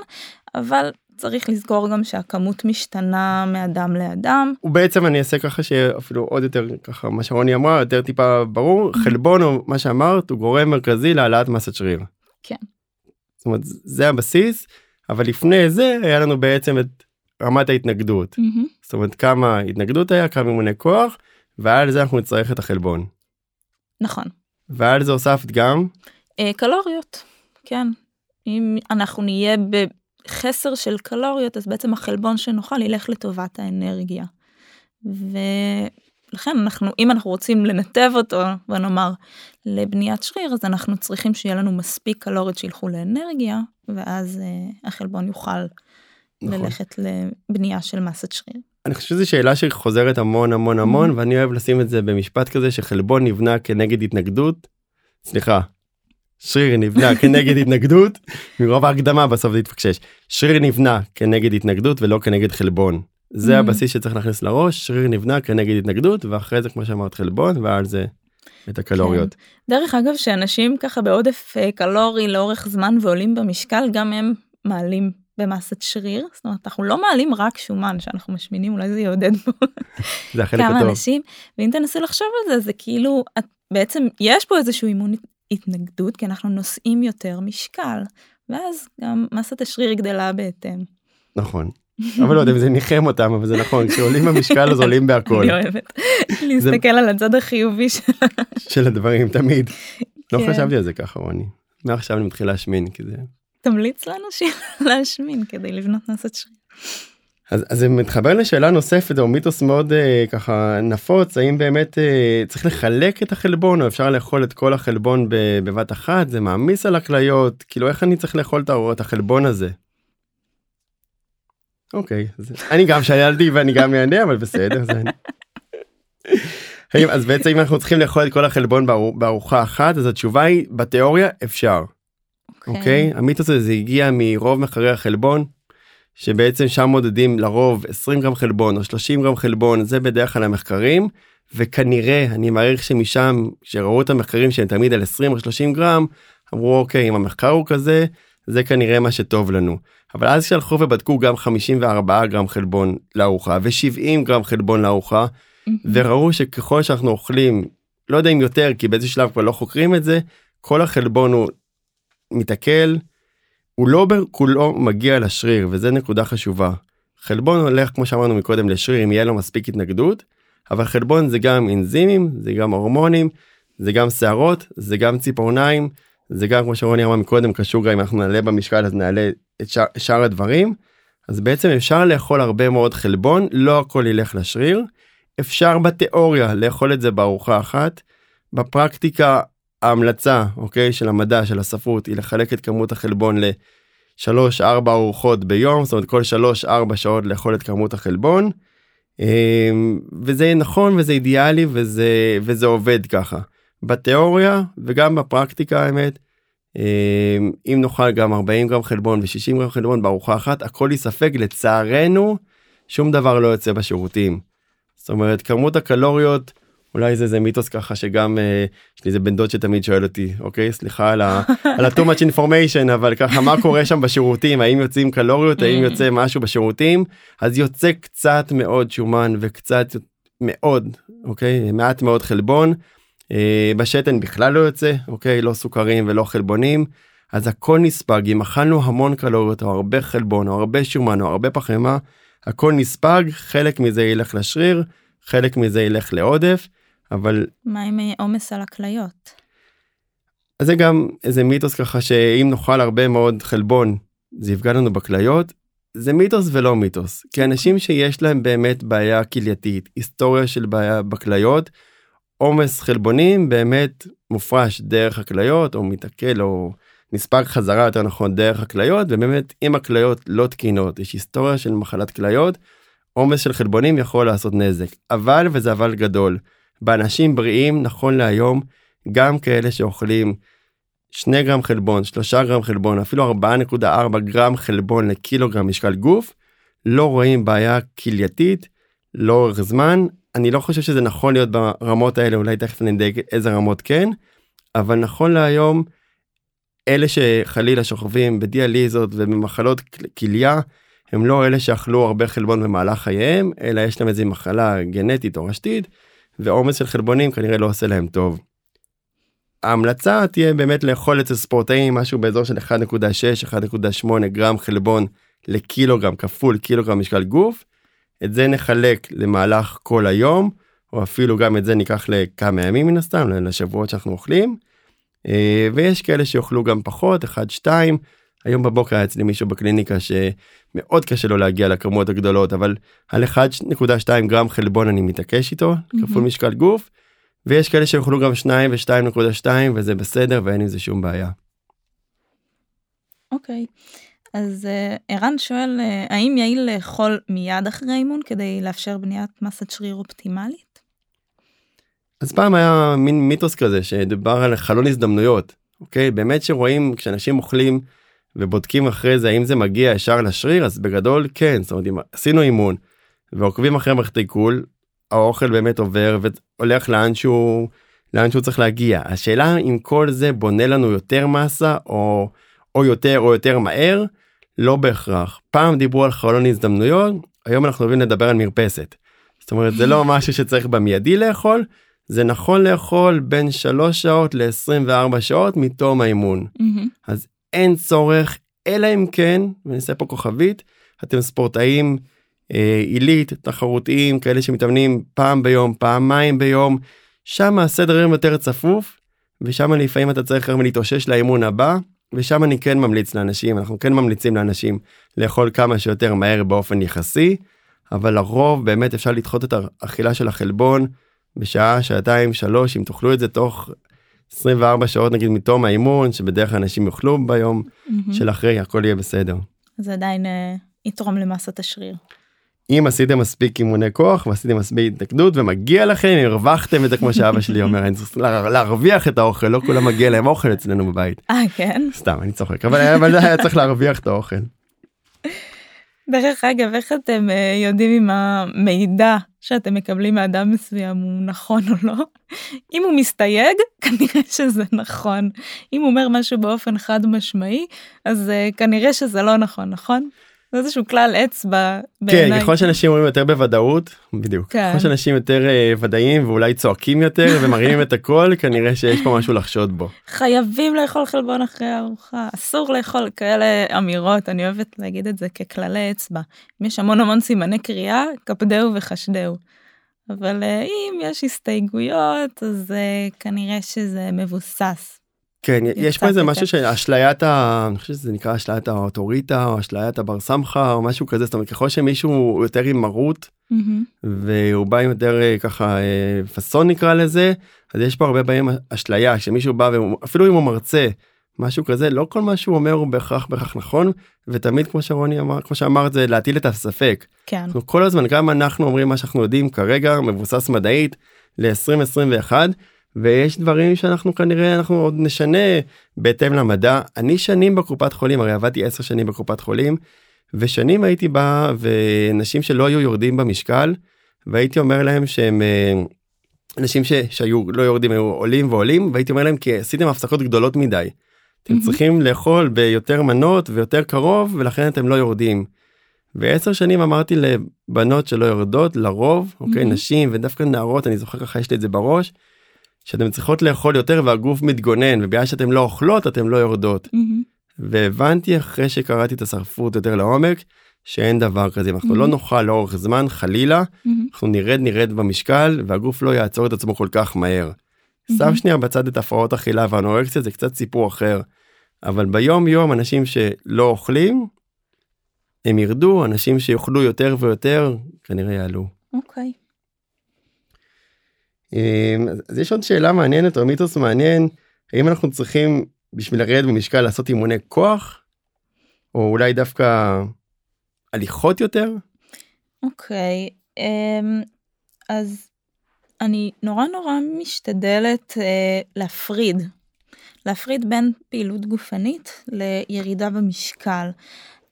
אבל צריך לזכור גם שהכמות משתנה מאדם לאדם. ובעצם אני אעשה ככה שאפילו עוד יותר ככה מה שרוני אמרה יותר טיפה ברור mm-hmm. חלבון או מה שאמרת הוא גורם מרכזי להעלאת מסת שריר. כן. זאת אומרת זה הבסיס אבל לפני זה היה לנו בעצם את רמת ההתנגדות. Mm-hmm. זאת אומרת כמה התנגדות היה כמה אימוני כוח ועל זה אנחנו נצטרך את החלבון. נכון. ועל זה הוספת גם? אה, קלוריות כן. אם אנחנו נהיה ב... חסר של קלוריות אז בעצם החלבון שנאכל ילך לטובת האנרגיה. ולכן אנחנו אם אנחנו רוצים לנתב אותו ונאמר לבניית שריר אז אנחנו צריכים שיהיה לנו מספיק קלוריות שילכו לאנרגיה ואז uh, החלבון יוכל נכון. ללכת לבנייה של מסת שריר. אני חושב שזו שאלה שחוזרת המון המון המון mm-hmm. ואני אוהב לשים את זה במשפט כזה שחלבון נבנה כנגד התנגדות. סליחה שריר נבנה כנגד התנגדות מרוב ההקדמה בסוף זה יתפקשש שריר נבנה כנגד התנגדות ולא כנגד חלבון זה mm. הבסיס שצריך להכניס לראש שריר נבנה כנגד התנגדות ואחרי זה כמו שאמרת חלבון ועל זה את הקלוריות. כן. דרך אגב שאנשים ככה בעודף אה, קלורי לאורך זמן ועולים במשקל גם הם מעלים במסת שריר זאת אומרת אנחנו לא מעלים רק שומן שאנחנו משמינים אולי זה יעודד פה זה החלק כמה הטוב. אנשים ואם תנסו לחשוב על זה זה כאילו את בעצם יש פה איזשהו אימון התנגדות כי אנחנו נושאים יותר משקל ואז גם מסת השריר גדלה בהתאם. נכון. אבל לא יודע אם זה ניחם אותם אבל זה נכון כשעולים במשקל אז עולים בהכל. אני אוהבת להסתכל על הצד החיובי של הדברים תמיד. לא כן. חשבתי על זה ככה רוני. מעכשיו אני מתחיל להשמין כי זה תמליץ לאנשים להשמין כדי לבנות מסת שריר. אז, אז זה מתחבר לשאלה נוספת או מיתוס מאוד אה, ככה נפוץ האם באמת אה, צריך לחלק את החלבון או אפשר לאכול את כל החלבון בבת אחת זה מעמיס על הכליות כאילו איך אני צריך לאכול את החלבון הזה. אוקיי אז אני גם שאלתי ואני גם אענה אבל בסדר זה אני. אז בעצם אם אנחנו צריכים לאכול את כל החלבון בארוחה אחת אז התשובה היא בתיאוריה אפשר. אוקיי okay. אוקיי? okay? המיתוס הזה הגיע מרוב מחקרי החלבון שבעצם שם מודדים לרוב 20 גרם חלבון או 30 גרם חלבון זה בדרך כלל המחקרים וכנראה אני מעריך שמשם שראו את המחקרים שהם תמיד על 20 או 30 גרם אמרו אוקיי אם המחקר הוא כזה זה כנראה מה שטוב לנו. אבל אז שהלכו ובדקו גם 54 גרם חלבון לארוחה ו70 גרם חלבון לארוחה וראו שככל שאנחנו אוכלים לא יודע אם יותר כי באיזה שלב כבר לא חוקרים את זה כל החלבון הוא מתעכל הוא לא כולו מגיע לשריר וזה נקודה חשובה. חלבון הולך כמו שאמרנו מקודם לשריר אם יהיה לו מספיק התנגדות אבל חלבון זה גם אנזימים זה גם הורמונים זה גם שערות זה גם ציפורניים זה גם כמו שרוני אמר מקודם קשור גם אם אנחנו נעלה במשקל אז נעלה את שאר, שאר הדברים. אז בעצם אפשר לאכול הרבה מאוד חלבון לא הכל ילך לשריר. אפשר בתיאוריה לאכול את זה בארוחה אחת. בפרקטיקה ההמלצה אוקיי של המדע של הספרות היא לחלק את כמות החלבון לשלוש ארבע ארוחות ביום זאת אומרת כל שלוש ארבע שעות לאכול את כמות החלבון. אמ, וזה נכון וזה אידיאלי וזה וזה עובד ככה בתיאוריה וגם בפרקטיקה האמת. אמ, אם נאכל גם 40 גרם חלבון ו-60 גרם חלבון בארוחה אחת הכל יספק לצערנו שום דבר לא יוצא בשירותים. זאת אומרת כמות הקלוריות אולי זה איזה מיתוס ככה שגם אה, יש לי איזה בן דוד שתמיד שואל אותי אוקיי סליחה על ה- על ה-too much information אבל ככה מה קורה שם בשירותים? האם יוצאים קלוריות? האם יוצא משהו בשירותים? אז יוצא קצת מאוד שומן וקצת מאוד אוקיי? מעט מאוד חלבון. אה, בשתן בכלל לא יוצא אוקיי? לא סוכרים ולא חלבונים. אז הכל נספג. אם אכלנו המון קלוריות או הרבה חלבון או הרבה שומן או הרבה פחמימה הכל נספג חלק מזה ילך לשריר חלק מזה ילך לעודף אבל מה עם אה, עומס על הכליות? אז זה גם איזה מיתוס ככה שאם נאכל הרבה מאוד חלבון זה יפגע לנו בכליות זה מיתוס ולא מיתוס כי אנשים שיש להם באמת בעיה כלייתית היסטוריה של בעיה בכליות עומס חלבונים באמת מופרש דרך הכליות או מתעכל או נספג חזרה יותר נכון דרך הכליות ובאמת אם הכליות לא תקינות יש היסטוריה של מחלת כליות עומס של חלבונים יכול לעשות נזק אבל וזה אבל גדול באנשים בריאים נכון להיום גם כאלה שאוכלים 2 גרם חלבון 3 גרם חלבון אפילו 4.4 גרם חלבון לקילוגרם משקל גוף לא רואים בעיה כלייתית לאורך זמן. אני לא חושב שזה נכון להיות ברמות האלה אולי תכף נדייק איזה רמות כן אבל נכון להיום אלה שחלילה שוכבים בדיאליזות ובמחלות כליה הם לא אלה שאכלו הרבה חלבון במהלך חייהם אלא יש להם איזה מחלה גנטית או רשתית ועומס של חלבונים כנראה לא עושה להם טוב. ההמלצה תהיה באמת לאכול אצל ספורטאים משהו באזור של 1.6-1.8 גרם חלבון לקילוגרם כפול קילוגרם משקל גוף. את זה נחלק למהלך כל היום או אפילו גם את זה ניקח לכמה ימים מן הסתם לשבועות שאנחנו אוכלים. אה, ויש כאלה שיאכלו גם פחות 1-2 היום בבוקר היה אצלי מישהו בקליניקה שמאוד קשה לו להגיע לכמות הגדולות אבל על 1.2 גרם חלבון אני מתעקש איתו mm-hmm. כפול משקל גוף ויש כאלה שיכולו גם 2 ו-2.2 וזה בסדר ואין עם זה שום בעיה. אוקיי okay. אז uh, ערן שואל uh, האם יעיל לאכול מיד אחרי אימון כדי לאפשר בניית מסת שריר אופטימלית? אז פעם היה מין מיתוס כזה שדובר על חלון הזדמנויות אוקיי באמת שרואים כשאנשים אוכלים ובודקים אחרי זה האם זה מגיע ישר לשריר אז בגדול כן זאת אומרת אם עשינו אימון ועוקבים אחרי מערכת עיכול האוכל באמת עובר והולך לאן שהוא לאן שהוא צריך להגיע השאלה אם כל זה בונה לנו יותר מסה או או יותר או יותר מהר לא בהכרח פעם דיברו על חלון הזדמנויות היום אנחנו אוהבים לדבר על מרפסת. זאת אומרת זה לא משהו שצריך במיידי לאכול זה נכון לאכול בין 3 שעות ל-24 שעות מתום האימון. Mm-hmm. אז אין צורך אלא אם כן ואני אעשה פה כוכבית אתם ספורטאים אה, עילית תחרותיים כאלה שמתאמנים פעם ביום פעמיים ביום שם הסדר יום יותר צפוף ושם לפעמים אתה צריך גם להתאושש לאימון הבא, ושם אני כן ממליץ לאנשים, אנחנו כן ממליצים לאנשים לאכול כמה שיותר מהר באופן יחסי, אבל לרוב באמת אפשר לדחות את האכילה של החלבון בשעה, שעתיים, שלוש, אם תאכלו את זה תוך 24 שעות נגיד מתום האימון, שבדרך כלל אנשים יאכלו ביום מהמם. של אחרי, הכל יהיה בסדר. זה עדיין אה, יתרום למסת השריר. אם עשיתם מספיק אימוני כוח ועשיתם מספיק התנגדות ומגיע לכם הרווחתם את זה כמו שאבא שלי אומר אני צריך לה- להרוויח את האוכל לא כולם מגיע להם אוכל אצלנו בבית אה כן? סתם אני צוחק אבל אבל היה צריך להרוויח את האוכל. דרך אגב איך אתם אה, יודעים אם המידע שאתם מקבלים מאדם מסוים הוא נכון או לא? אם הוא מסתייג כנראה שזה נכון. אם הוא אומר משהו באופן חד משמעי אז אה, כנראה שזה לא נכון נכון? זה איזשהו כלל אצבע כן בעיניי. ככל שאנשים אומרים יותר בוודאות בדיוק כן. ככל שאנשים יותר אה, ודאיים ואולי צועקים יותר ומרימים את הכל כנראה שיש פה משהו לחשוד בו. חייבים לאכול חלבון אחרי הארוחה אסור לאכול כאלה אמירות אני אוהבת להגיד את זה ככללי אצבע אם יש המון המון סימני קריאה קפדהו וחשדהו. אבל אה, אם יש הסתייגויות אז אה, כנראה שזה מבוסס. כן יש פה איזה. משהו של אשליית ה... אני חושב שזה נקרא אשליית האוטוריטה או אשליית הבר סמכה או משהו כזה זאת אומרת ככל שמישהו יותר עם מרות מהמם. והוא בא עם יותר אה, ככה אה, פאסון נקרא לזה אז יש פה הרבה פעמים אשליה כשמישהו בא ואפילו אם הוא מרצה משהו כזה לא כל מה שהוא אומר הוא בהכרח בהכרח נכון ותמיד כמו שרוני אמר כמו שאמרת זה להטיל את הספק כן. אנחנו כל הזמן גם אנחנו אומרים מה שאנחנו יודעים כרגע מבוסס מדעית ל-2021 ויש דברים שאנחנו כנראה אנחנו עוד נשנה בהתאם למדע אני שנים בקופת חולים הרי עבדתי 10 שנים בקופת חולים ושנים הייתי בא ונשים שלא היו יורדים במשקל והייתי אומר להם שהם אה, אנשים ש, שהיו לא יורדים היו עולים ועולים והייתי אומר להם כי עשיתם הפסקות גדולות מדי. אתם מהמם. צריכים לאכול ביותר מנות ויותר קרוב ולכן אתם לא יורדים. ועשר שנים אמרתי לבנות שלא יורדות לרוב אוקיי מהמם. נשים ודווקא נערות אני זוכר ככה יש לי את זה בראש. שאתם צריכות לאכול יותר והגוף מתגונן ובגלל שאתם לא אוכלות אתם לא יורדות. מהמם. והבנתי אחרי שקראתי את הספרות יותר לעומק שאין דבר כזה אם אנחנו לא Mhm. נאכל לאורך זמן חלילה מהמם. אנחנו נרד נרד במשקל והגוף לא יעצור את עצמו כל כך מהר. שם שנייה בצד את הפרעות אכילה והאנורקסיה זה קצת סיפור אחר. אבל ביום יום אנשים שלא אוכלים הם ירדו אנשים שיאכלו יותר ויותר כנראה יעלו. אוקיי. אמ, אז אז יש עוד שאלה מעניינת או מיתוס מעניין האם אנחנו צריכים בשביל לרדת במשקל לעשות אימוני כוח או אולי דווקא הליכות יותר אוקיי. אמ, אז אני נורא נורא משתדלת אה, להפריד. להפריד בין פעילות גופנית לירידה במשקל.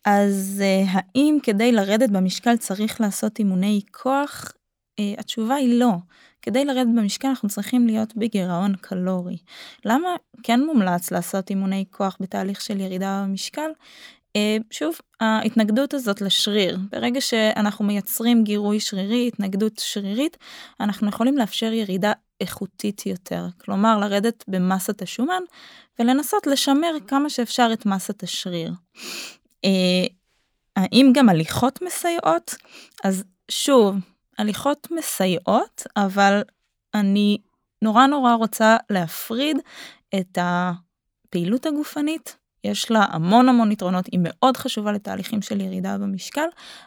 אז אה, האם כדי לרדת במשקל צריך לעשות אימוני כוח? אה, התשובה היא לא. כדי לרדת במשקל אנחנו צריכים להיות בגירעון קלורי. למה כן מומלץ לעשות אימוני כוח בתהליך של ירידה במשקל? אה, שוב, ההתנגדות הזאת לשריר, ברגע שאנחנו מייצרים גירוי שרירי, התנגדות שרירית, אנחנו יכולים לאפשר ירידה איכותית יותר. כלומר, לרדת במסת השומן ולנסות לשמר כמה שאפשר את מסת השריר. אה, האם גם הליכות מסייעות? אז שוב, הליכות מסייעות, אבל אני נורא נורא רוצה להפריד את הפעילות הגופנית. יש לה המון המון יתרונות, היא מאוד חשובה לתהליכים של ירידה במשקל,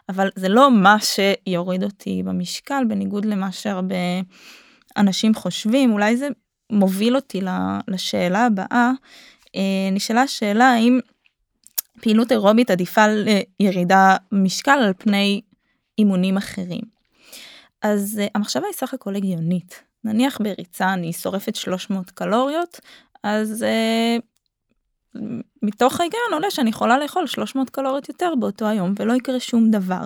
אבל זה לא מה שיוריד אותי במשקל, בניגוד למה שהרבה אנשים חושבים. אולי זה מוביל אותי לשאלה הבאה. אה, נשאלה השאלה האם פעילות אירובית עדיפה לירידה במשקל על פני אימונים אחרים. אז uh, המחשבה היא סך הכל הגיונית. נניח בריצה אני שורפת 300 קלוריות, אז uh, מתוך ההיגיון עולה שאני יכולה לאכול 300 קלוריות יותר באותו היום ולא יקרה שום דבר.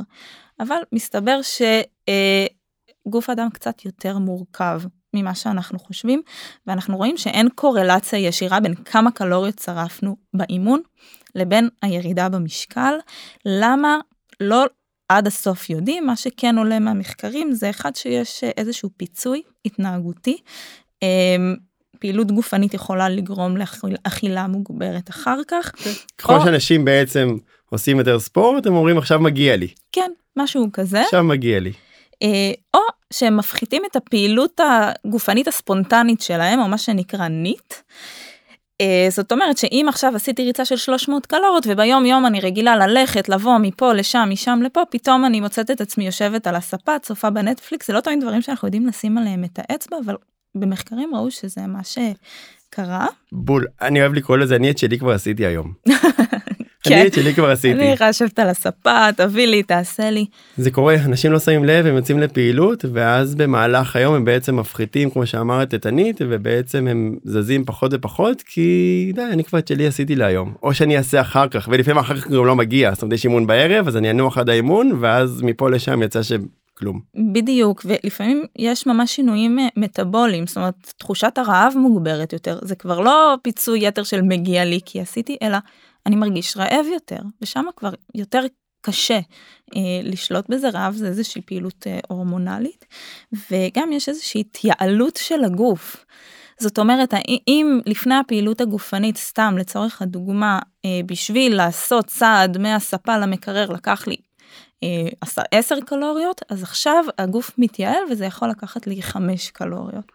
אבל מסתבר שגוף uh, אדם קצת יותר מורכב ממה שאנחנו חושבים, ואנחנו רואים שאין קורלציה ישירה בין כמה קלוריות שרפנו באימון לבין הירידה במשקל. למה? לא עד הסוף יודעים, מה שכן עולה מהמחקרים זה אחד שיש איזשהו פיצוי התנהגותי. פעילות גופנית יכולה לגרום לאכילה מוגברת אחר כך. ככל או- שאנשים בעצם עושים יותר ספורט הם אומרים עכשיו מגיע לי כן, משהו כזה. עכשיו מגיע לי. אה, או שהם מפחיתים את הפעילות הגופנית הספונטנית שלהם, או מה שנקרא ניט. אה, זאת אומרת שאם עכשיו עשיתי ריצה של 300 קלוריות וביום יום אני רגילה ללכת לבוא מפה לשם משם לפה פתאום אני מוצאת את עצמי יושבת על הספה צופה בנטפליקס זה לא תמיד דברים שאנחנו יודעים לשים עליהם את האצבע אבל במחקרים ראו שזה מה שקרה. בול אני אוהב לקרוא לזה אני את שלי כבר עשיתי היום. כן. אני את שלי כבר עשיתי. אני לשבת על הספה תביא לי תעשה לי. זה קורה אנשים לא שמים לב הם יוצאים לפעילות ואז במהלך היום הם בעצם מפחיתים כמו שאמרת את הנית ובעצם הם זזים פחות ופחות כי די אני כבר את שלי עשיתי להיום או שאני אעשה אחר כך ולפעמים אחר כך גם לא מגיע זאת אומרת יש אימון בערב אז אני אנוח עד האימון ואז מפה לשם יצא שכלום. בדיוק ולפעמים יש ממש שינויים אה, מטאבוליים זאת אומרת תחושת הרעב מוגברת יותר זה כבר לא פיצוי יתר של מגיע לי כי עשיתי אלא אני מרגיש רעב יותר ושם כבר יותר קשה אה, לשלוט בזה רעב זה איזושהי פעילות אה, הורמונלית וגם יש איזושהי התייעלות של הגוף. זאת אומרת אם לפני הפעילות הגופנית סתם לצורך הדוגמה אה, בשביל לעשות צעד מהספה למקרר לקח לי אה, 10 קלוריות אז עכשיו הגוף מתייעל וזה יכול לקחת לי 5 קלוריות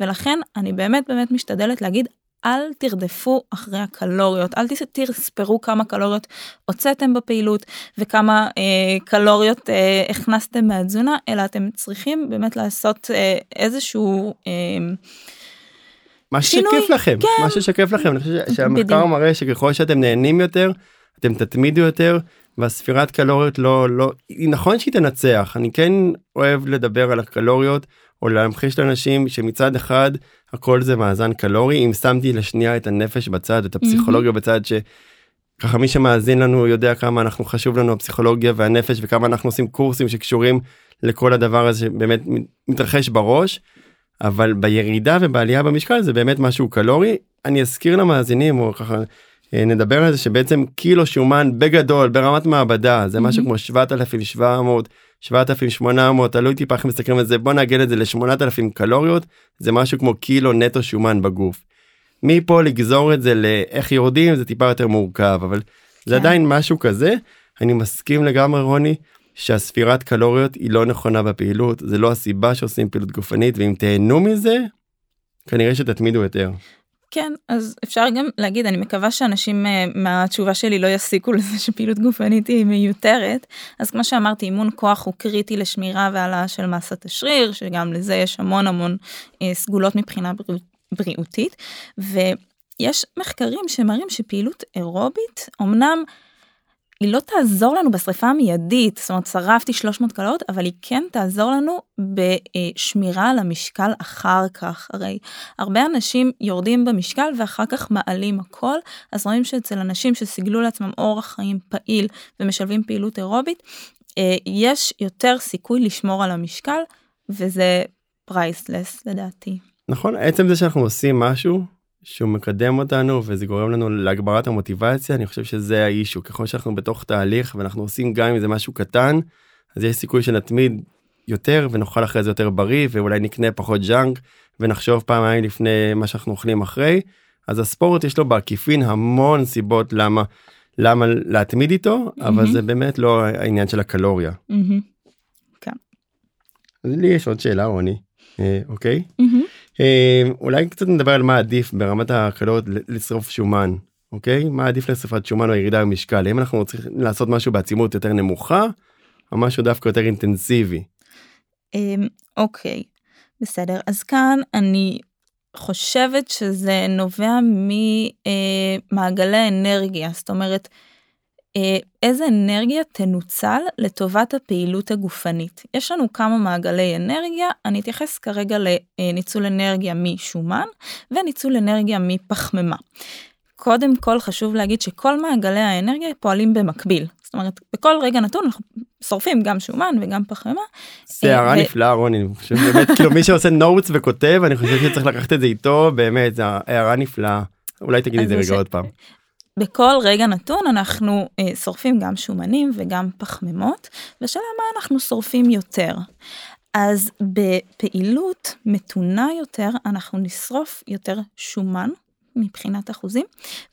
ולכן אני באמת באמת משתדלת להגיד אל תרדפו אחרי הקלוריות, אל תספרו כמה קלוריות הוצאתם בפעילות וכמה אה, קלוריות אה, הכנסתם מהתזונה, אלא אתם צריכים באמת לעשות אה, איזשהו... אה, מה ששקף לכם, כן. מה ששקף לכם, אני חושב שהמחקר בדיוק. מראה שככל שאתם נהנים יותר, אתם תתמידו יותר, והספירת קלוריות לא, לא, נכון שהיא תנצח, אני כן אוהב לדבר על הקלוריות, או להמחיש לאנשים שמצד אחד הכל זה מאזן קלורי אם שמתי לשנייה את הנפש בצד את הפסיכולוגיה mm-hmm. בצד שככה מי שמאזין לנו יודע כמה אנחנו חשוב לנו הפסיכולוגיה והנפש וכמה אנחנו עושים קורסים שקשורים לכל הדבר הזה שבאמת מתרחש בראש. אבל בירידה ובעלייה במשקל זה באמת משהו קלורי אני אזכיר למאזינים או ככה נדבר על זה שבעצם קילו שומן בגדול ברמת מעבדה זה mm-hmm. משהו כמו 7,700 7,800 תלוי טיפה איך מסתכלים על זה בוא נאגד את זה ל-8,000 קלוריות זה משהו כמו קילו נטו שומן בגוף. מפה לגזור את זה לאיך יורדים זה טיפה יותר מורכב אבל כן. זה עדיין משהו כזה אני מסכים לגמרי רוני שהספירת קלוריות היא לא נכונה בפעילות זה לא הסיבה שעושים פעילות גופנית ואם תהנו מזה כנראה שתתמידו יותר. כן, אז אפשר גם להגיד, אני מקווה שאנשים אה, מהתשובה שלי לא יסיקו לזה שפעילות גופנית היא מיותרת. אז כמו שאמרתי, אימון כוח הוא קריטי לשמירה והעלאה של מסת השריר, שגם לזה יש המון המון אה, סגולות מבחינה בריאות, בריאותית. ויש מחקרים שמראים שפעילות אירובית, אמנם היא לא תעזור לנו בשריפה המיידית, זאת אומרת שרפתי 300 קלוריות, אבל היא כן תעזור לנו בשמירה על המשקל אחר כך. הרי הרבה אנשים יורדים במשקל ואחר כך מעלים הכל, אז רואים שאצל אנשים שסיגלו לעצמם אורח חיים פעיל ומשלבים פעילות אירובית, אה, יש יותר סיכוי לשמור על המשקל, וזה פרייסלס לדעתי. נכון, עצם זה שאנחנו עושים משהו שהוא מקדם אותנו וזה גורם לנו להגברת המוטיבציה אני חושב שזה האישו ככל שאנחנו בתוך תהליך ואנחנו עושים גם אם זה משהו קטן אז יש סיכוי שנתמיד יותר ונאכל אחרי זה יותר בריא ואולי נקנה פחות ג'אנק ונחשוב פעמיים לפני מה שאנחנו אוכלים אחרי אז הספורט יש לו בעקיפין המון סיבות למה למה להתמיד איתו mm-hmm. אבל זה באמת לא העניין של הקלוריה. Mm-hmm. כן. אז לי יש עוד שאלה רוני אה, אוקיי. Mm-hmm. אה, אולי קצת נדבר על מה עדיף ברמת הקלוריות לשרוף שומן אוקיי? מה עדיף לשרפת שומן או ירידה במשקל? אם אנחנו צריכים לעשות משהו בעצימות יותר נמוכה או משהו דווקא יותר אינטנסיבי. אמ, אוקיי בסדר. אז כאן אני חושבת שזה נובע ממעגלי אה, אנרגיה. זאת אומרת איזה אנרגיה תנוצל לטובת הפעילות הגופנית. יש לנו כמה מעגלי אנרגיה, אני אתייחס כרגע לניצול אנרגיה משומן וניצול אנרגיה מפחמימה. קודם כל חשוב להגיד שכל מעגלי האנרגיה פועלים במקביל. זאת אומרת, בכל רגע נתון אנחנו שורפים גם שומן וגם פחמימה. זה הערה אה, נפלאה רוני, אני חושב באמת, כאילו מי שעושה נוטס וכותב, אני חושב שצריך לקחת את זה איתו, באמת, זו הערה נפלאה. אולי תגידי את זה רגע עוד פעם. בכל רגע נתון אנחנו אה, שורפים גם שומנים וגם פחמימות, ושאלה מה אנחנו שורפים יותר. אז בפעילות מתונה יותר אנחנו נשרוף יותר שומן מבחינת אחוזים,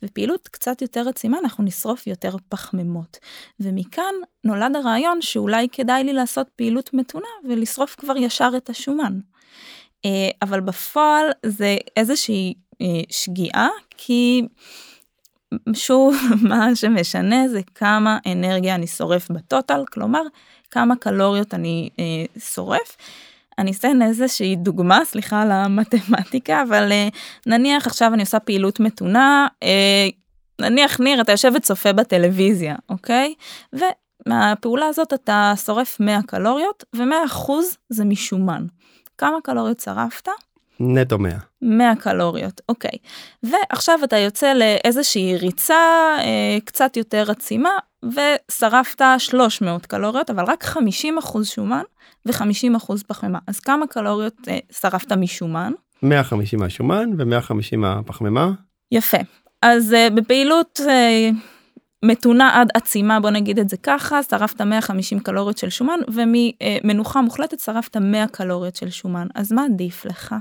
ופעילות קצת יותר עצימה אנחנו נשרוף יותר פחמימות. ומכאן נולד הרעיון שאולי כדאי לי לעשות פעילות מתונה ולשרוף כבר ישר את השומן. אה, אבל בפועל זה איזושהי אה, שגיאה, כי שוב, מה שמשנה זה כמה אנרגיה אני שורף בטוטל, כלומר, כמה קלוריות אני אה, שורף. אני אתן איזושהי דוגמה, סליחה על המתמטיקה, אבל אה, נניח עכשיו אני עושה פעילות מתונה, אה, נניח ניר, אתה יושב וצופה בטלוויזיה, אוקיי? ומהפעולה הזאת אתה שורף 100 קלוריות, ו-100% זה משומן. כמה קלוריות שרפת? נטו 100. 100 קלוריות, אוקיי. ועכשיו אתה יוצא לאיזושהי ריצה אה, קצת יותר עצימה, ושרפת 300 קלוריות, אבל רק 50% שומן ו-50% פחמימה. אז כמה קלוריות אה, שרפת משומן? 150 מהשומן ו-150 מהפחמימה. יפה. אז אה, בפעילות אה, מתונה עד עצימה, בוא נגיד את זה ככה, שרפת 150 קלוריות של שומן, וממנוחה מוחלטת שרפת 100 קלוריות של שומן. אז מה עדיף לך?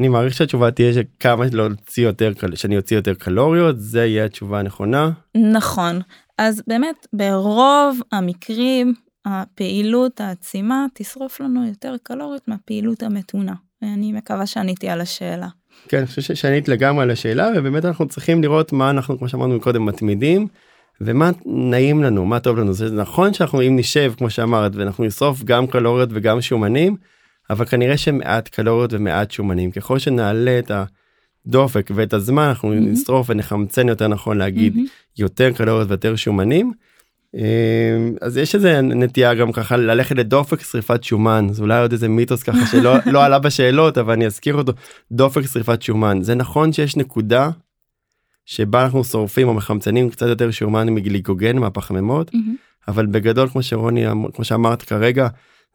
אני מעריך שהתשובה תהיה שכמה להוציא יותר שאני אוציא יותר קלוריות זה יהיה התשובה הנכונה. נכון אז באמת ברוב המקרים הפעילות העצימה תשרוף לנו יותר קלוריות מהפעילות המתונה. ואני מקווה שעניתי על השאלה. כן, אני חושב שענית לגמרי על השאלה ובאמת אנחנו צריכים לראות מה אנחנו כמו שאמרנו קודם מתמידים ומה נעים לנו מה טוב לנו זה נכון שאנחנו אם נשב כמו שאמרת ואנחנו נשרוף גם קלוריות וגם שומנים אבל כנראה שמעט קלוריות ומעט שומנים ככל שנעלה את הדופק ואת הזמן אנחנו mm-hmm. נשרוף ונחמצן יותר נכון להגיד mm-hmm. יותר קלוריות ויותר שומנים. אמ, אז יש איזה נטייה גם ככה ללכת לדופק שריפת שומן זה אולי עוד איזה מיתוס ככה שלא לא עלה בשאלות אבל אני אזכיר אותו דופק שריפת שומן זה נכון שיש נקודה שבה אנחנו שורפים או מחמצנים קצת יותר שומן מגליקוגן מהפחמימות mm-hmm. אבל בגדול כמו שרוני כמו שאמרת כרגע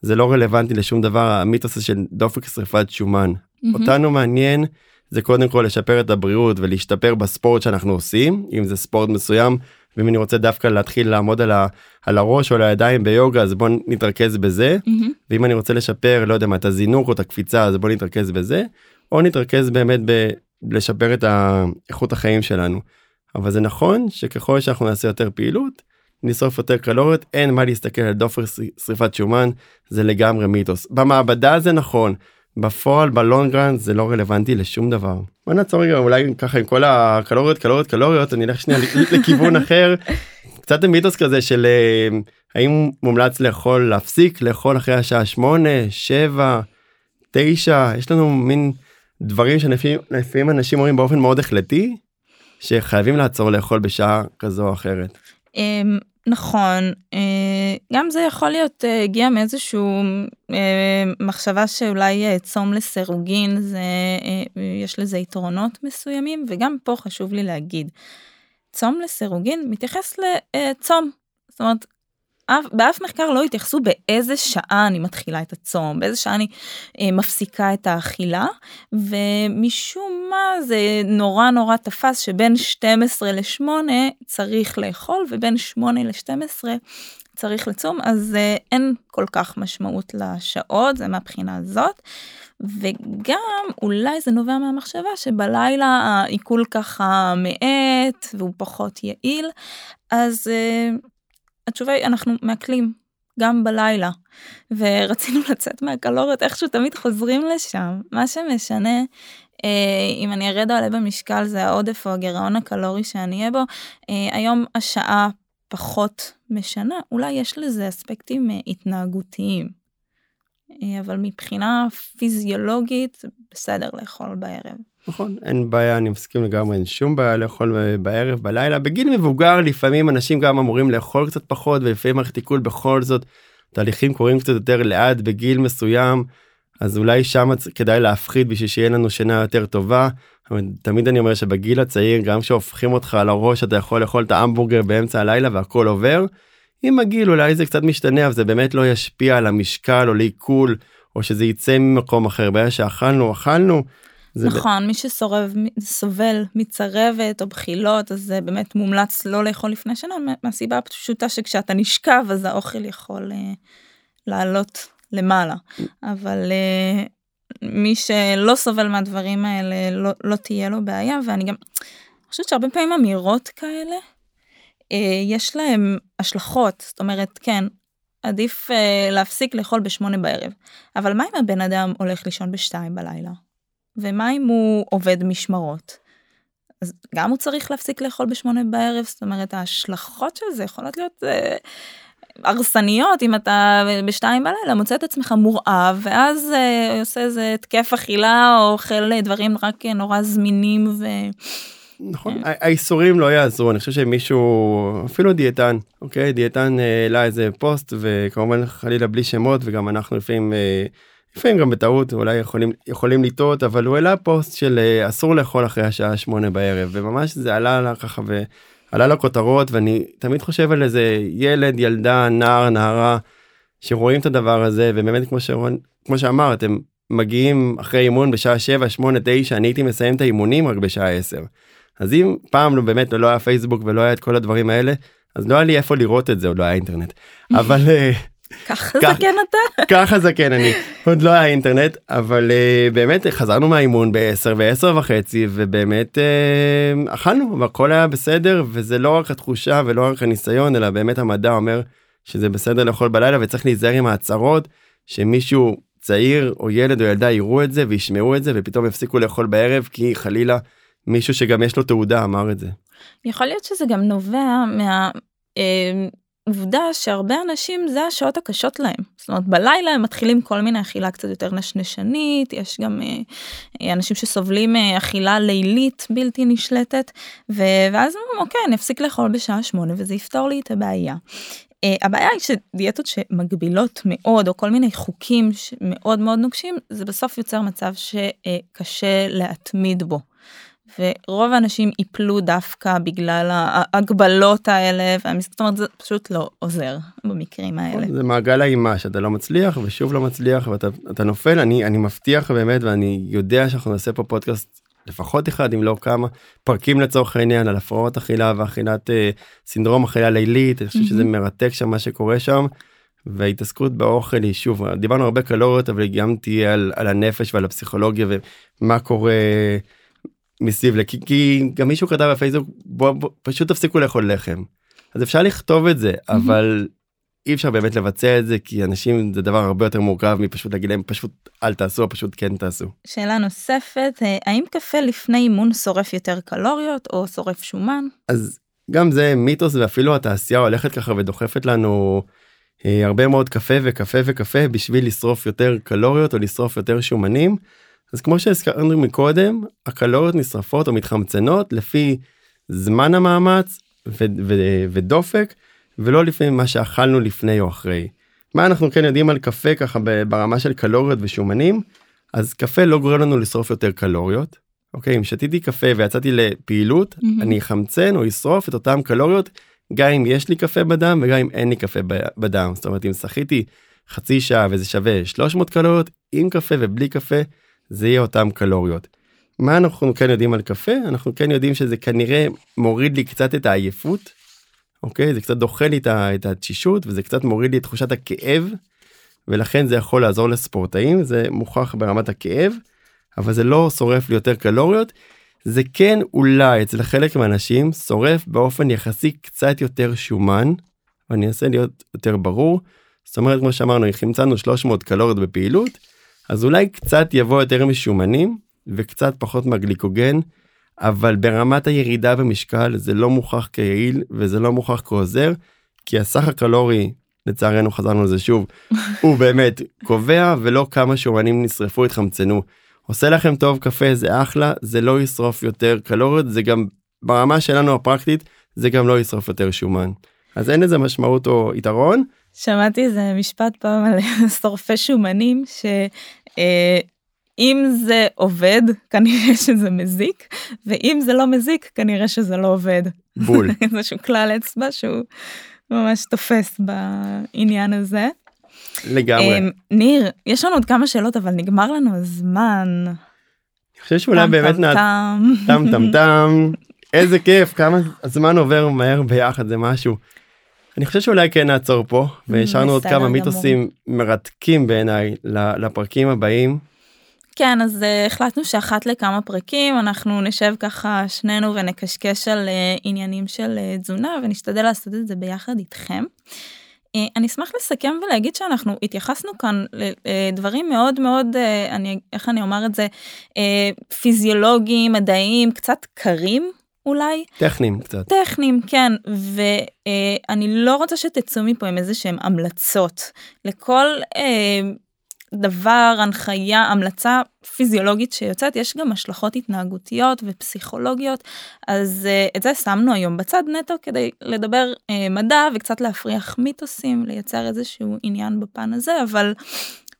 זה לא רלוונטי לשום דבר המיתוס של דופק שריפת שומן mm-hmm. אותנו מעניין זה קודם כל לשפר את הבריאות ולהשתפר בספורט שאנחנו עושים אם זה ספורט מסוים ואם אני רוצה דווקא להתחיל לעמוד על, ה, על הראש או על הידיים ביוגה אז בוא נתרכז בזה mm-hmm. ואם אני רוצה לשפר לא יודע מה את הזינוק או את הקפיצה אז בוא נתרכז בזה או נתרכז באמת בלשפר את איכות החיים שלנו. אבל זה נכון שככל שאנחנו נעשה יותר פעילות נשרוף יותר קלוריות אין מה להסתכל על דופק שריפת שומן זה לגמרי מיתוס במעבדה זה נכון בפועל ב long run זה לא רלוונטי לשום דבר. בוא נעצור רגע אולי ככה עם כל הקלוריות קלוריות קלוריות אני אלך שנייה לכיוון אחר. קצת מיתוס כזה של אה, האם מומלץ לאכול להפסיק לאכול אחרי השעה 8 7 9 יש לנו מין דברים שלפעמים אנשים אומרים באופן מאוד החלטי שחייבים לעצור לאכול בשעה כזו או אחרת. נכון, אה, גם זה יכול להיות אה, הגיע מאיזשהו אה, מחשבה שאולי צום לסירוגין זה יש לזה יתרונות מסוימים וגם פה חשוב לי להגיד. צום לסירוגין מתייחס לצום. זאת אומרת באף מחקר לא התייחסו באיזה שעה אני מתחילה את הצום, באיזה שעה אני אה, מפסיקה את האכילה, ומשום מה זה נורא נורא תפס שבין 12 ל-8 צריך לאכול, ובין 8 ל-12 צריך לצום, אז אה, אין כל כך משמעות לשעות, זה מהבחינה הזאת. וגם אולי זה נובע מהמחשבה שבלילה העיכול ככה מאט והוא פחות יעיל, אז אה, התשובה היא אנחנו מעכלים גם בלילה. ורצינו לצאת מהקלוריות איכשהו תמיד חוזרים לשם. מה שמשנה אה, אם אני ארד או עלה במשקל זה העודף או הגירעון הקלורי שאני אהיה בו. אה, היום השעה פחות משנה אולי יש לזה אספקטים אה, התנהגותיים. אה, אבל מבחינה פיזיולוגית בסדר לאכול בערב. נכון אין בעיה אני מסכים לגמרי אין שום בעיה לאכול בערב בלילה בגיל מבוגר לפעמים אנשים גם אמורים לאכול קצת פחות ולפעמים מערכת עיכול בכל זאת תהליכים קורים קצת יותר לאט בגיל מסוים אז אולי שם כדאי להפחית בשביל שיהיה לנו שינה יותר טובה. תמיד אני אומר שבגיל הצעיר גם כשהופכים אותך על הראש אתה יכול לאכול את ההמבורגר באמצע הלילה והכל עובר. עם הגיל אולי זה קצת משתנה אבל זה באמת לא ישפיע על המשקל או לעיכול או שזה יצא ממקום אחר בעיה שאכלנו אכלנו נכון, ב... מי שסורב, סובל מצרבת או בחילות, אז זה באמת מומלץ לא לאכול לפני שנה, מהסיבה הפשוטה שכשאתה נשכב אז האוכל יכול uh, לעלות למעלה. אבל uh, מי שלא סובל מהדברים האלה לא, לא תהיה לו בעיה ואני גם חושבת שהרבה פעמים אמירות כאלה אה, יש להם השלכות. זאת אומרת כן עדיף אה, להפסיק לאכול בשמונה בערב. אבל מה אם הבן אדם הולך לישון בשתיים בלילה ומה אם הוא עובד משמרות. אז גם הוא צריך להפסיק לאכול בשמונה בערב? זאת אומרת ההשלכות של זה יכולות להיות. אה, הרסניות. אם אתה בשתיים בלילה מוצא את עצמך מורעב ואז אה, עושה איזה התקף אכילה או אוכל דברים רק נורא זמינים ו... נכון. האיסורים לא יעזרו. אני חושב שמישהו אפילו דיאטן אוקיי? דיאטן העלה איזה פוסט וכמובן חלילה בלי שמות וגם אנחנו לפעמים אה, לפעמים גם בטעות אולי יכולים יכולים לטעות אבל הוא העלה פוסט של אה, אסור לאכול אחרי השעה שמונה בערב וממש זה עלה לה ככה ועלה לכותרות ואני תמיד חושב על איזה ילד ילדה נער נערה שרואים את הדבר הזה ובאמת כמו שרון כמו שאמרת הם מגיעים אחרי אימון בשעה 7 8 9 אני הייתי מסיים את האימונים רק בשעה 10. אז אם פעם לא באמת לא היה פייסבוק ולא היה את כל הדברים האלה אז לא היה לי איפה לראות את זה עוד לא היה אינטרנט אבל אה, ככה זקן אתה ככה זקן אני עוד לא היה אינטרנט אבל uh, באמת חזרנו מהאימון ב-10 ו-10 וחצי ובאמת uh, אכלנו והכל היה בסדר וזה לא רק התחושה ולא רק הניסיון אלא באמת המדע אומר שזה בסדר לאכול בלילה וצריך להיזהר עם ההצהרות שמישהו צעיר או ילד או ילדה יראו את זה וישמעו את זה ופתאום יפסיקו לאכול בערב כי חלילה מישהו שגם יש לו תעודה אמר את זה. יכול להיות שזה גם נובע מה... אה, עובדה שהרבה אנשים זה השעות הקשות להם זאת אומרת בלילה הם מתחילים כל מיני אכילה קצת יותר נשנשנית יש גם אה, אנשים שסובלים מאכילה לילית בלתי נשלטת ואז אוקיי אני אפסיק לאכול בשעה שמונה וזה יפתור לי את הבעיה. Uh, הבעיה היא שדיאטות שמגבילות מאוד או כל מיני חוקים מאוד מאוד נוקשים זה בסוף יוצר מצב שקשה להתמיד בו. ורוב האנשים יפלו דווקא בגלל ההגבלות האלה זאת אומרת זה פשוט לא עוזר במקרים האלה. זה מעגל האימה שאתה לא מצליח ושוב לא מצליח ואתה נופל אני אני מבטיח באמת ואני יודע שאנחנו נעשה פה פודקאסט לפחות אחד אם לא כמה פרקים לצורך העניין על הפרעות אכילה ואכילת אה, סינדרום אכילה לילית אני חושב שזה מרתק שם מה שקורה שם. וההתעסקות באוכל היא שוב דיברנו הרבה קלוריות אבל גם תהיה על, על הנפש ועל הפסיכולוגיה ומה קורה מסביב כי, כי גם מישהו כתב בפייסבוק בוא, בוא פשוט תפסיקו לאכול לחם. אז אפשר לכתוב את זה אבל אי אפשר באמת לבצע את זה כי אנשים זה דבר הרבה יותר מורכב מפשוט להגיד להם פשוט אל תעשו פשוט כן תעשו. שאלה נוספת אה, האם קפה לפני אימון שורף יותר קלוריות או שורף שומן? אז גם זה מיתוס ואפילו התעשייה הולכת ככה ודוחפת לנו אה, הרבה מאוד קפה וקפה וקפה בשביל לשרוף יותר קלוריות או לשרוף יותר שומנים. אז כמו שהזכרנו מקודם הקלוריות נשרפות או מתחמצנות לפי זמן המאמץ ו- ו- ודופק ולא לפי מה שאכלנו לפני או אחרי. מה אנחנו כן יודעים על קפה ככה ברמה של קלוריות ושומנים אז קפה לא גורם לנו לשרוף יותר קלוריות. אוקיי אם שתיתי קפה ויצאתי לפעילות mm-hmm. אני אחמצן או אשרוף את אותם קלוריות גם אם יש לי קפה בדם וגם אם אין לי קפה בדם זאת אומרת אם שחיתי חצי שעה וזה שווה 300 קלוריות עם קפה ובלי קפה זה יהיה אותם קלוריות. מה אנחנו כן יודעים על קפה אנחנו כן יודעים שזה כנראה מוריד לי קצת את העייפות. אוקיי זה קצת דוחה לי את התשישות וזה קצת מוריד לי את תחושת הכאב. ולכן זה יכול לעזור לספורטאים זה מוכח ברמת הכאב אבל זה לא שורף לי יותר קלוריות. זה כן אולי אצל חלק מהאנשים שורף באופן יחסי קצת יותר שומן. ואני אנסה להיות יותר ברור. זאת אומרת כמו שאמרנו חמצנו 300 קלוריות בפעילות אז אולי קצת יבוא יותר משומנים וקצת פחות מהגליקוגן, אבל ברמת הירידה במשקל זה לא מוכח כיעיל וזה לא מוכח כעוזר, כי הסך הקלורי, לצערנו חזרנו לזה שוב, הוא באמת קובע ולא כמה שומנים נשרפו התחמצנו. עושה לכם טוב קפה זה אחלה, זה לא ישרוף יותר קלוריות, זה גם ברמה שלנו הפרקטית, זה גם לא ישרוף יותר שומן. אז אין לזה משמעות או יתרון, שמעתי איזה משפט פעם על שורפי שומנים שאם אה, זה עובד כנראה שזה מזיק ואם זה לא מזיק כנראה שזה לא עובד. בול. איזשהו כלל אצבע שהוא ממש תופס בעניין הזה. לגמרי. אה, ניר יש לנו עוד כמה שאלות אבל נגמר לנו הזמן. אני חושב שאולי באמת נעד... טם טם טם איזה כיף כמה הזמן עובר מהר ביחד זה משהו. אני חושב שאולי כן נעצור פה והשארנו עוד כמה מיתוסים מרתקים בעיניי לפרקים הבאים. כן, אז uh, החלטנו שאחת לכמה פרקים אנחנו נשב ככה שנינו ונקשקש על uh, עניינים של uh, תזונה ונשתדל לעשות את זה ביחד איתכם. Uh, אני אשמח לסכם ולהגיד שאנחנו התייחסנו כאן לדברים מאוד מאוד, uh, אני, איך אני אומר את זה, uh, פיזיולוגיים, מדעיים, קצת קרים אולי. טכניים קצת. טכניים, כן, ואני uh, לא רוצה שתצאו מפה עם איזה שהם המלצות. לכל uh, דבר, הנחיה, המלצה פיזיולוגית שיוצאת, יש גם השלכות התנהגותיות ופסיכולוגיות, אז uh, את זה שמנו היום בצד נטו כדי לדבר uh, מדע וקצת להפריח מיתוסים, לייצר איזשהו עניין בפן הזה, אבל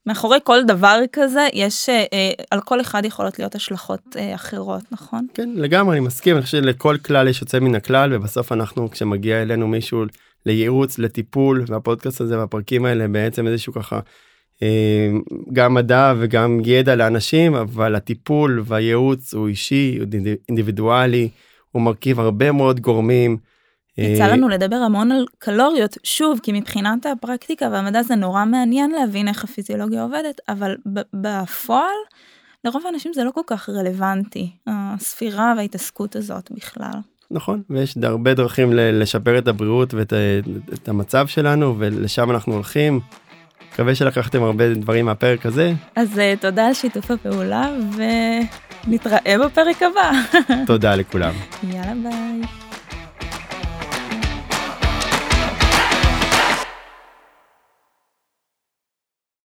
מאחורי כל דבר כזה יש uh, uh, על כל אחד יכולות להיות השלכות uh, אחרות נכון כן לגמרי אני מסכים אני חושב שלכל כלל יש יוצא מן הכלל ובסוף אנחנו כשמגיע אלינו מישהו לייעוץ לטיפול והפודקאסט הזה והפרקים האלה בעצם איזשהו ככה אה, גם מדע וגם ידע לאנשים אבל הטיפול והייעוץ הוא אישי הוא אינדיבידואלי הוא מרכיב הרבה מאוד גורמים. יצא אה, לנו לדבר המון על קלוריות שוב כי מבחינת הפרקטיקה והמדע זה נורא מעניין להבין איך הפיזיולוגיה עובדת אבל בפועל לרוב האנשים זה לא כל כך רלוונטי הספירה וההתעסקות הזאת בכלל. נכון ויש הרבה דרכים לשפר את הבריאות ואת את המצב שלנו ולשם אנחנו הולכים. מקווה שלקחתם הרבה דברים מהפרק הזה. אז uh, תודה על שיתוף הפעולה ונתראה בפרק הבא. תודה לכולם. יאללה ביי.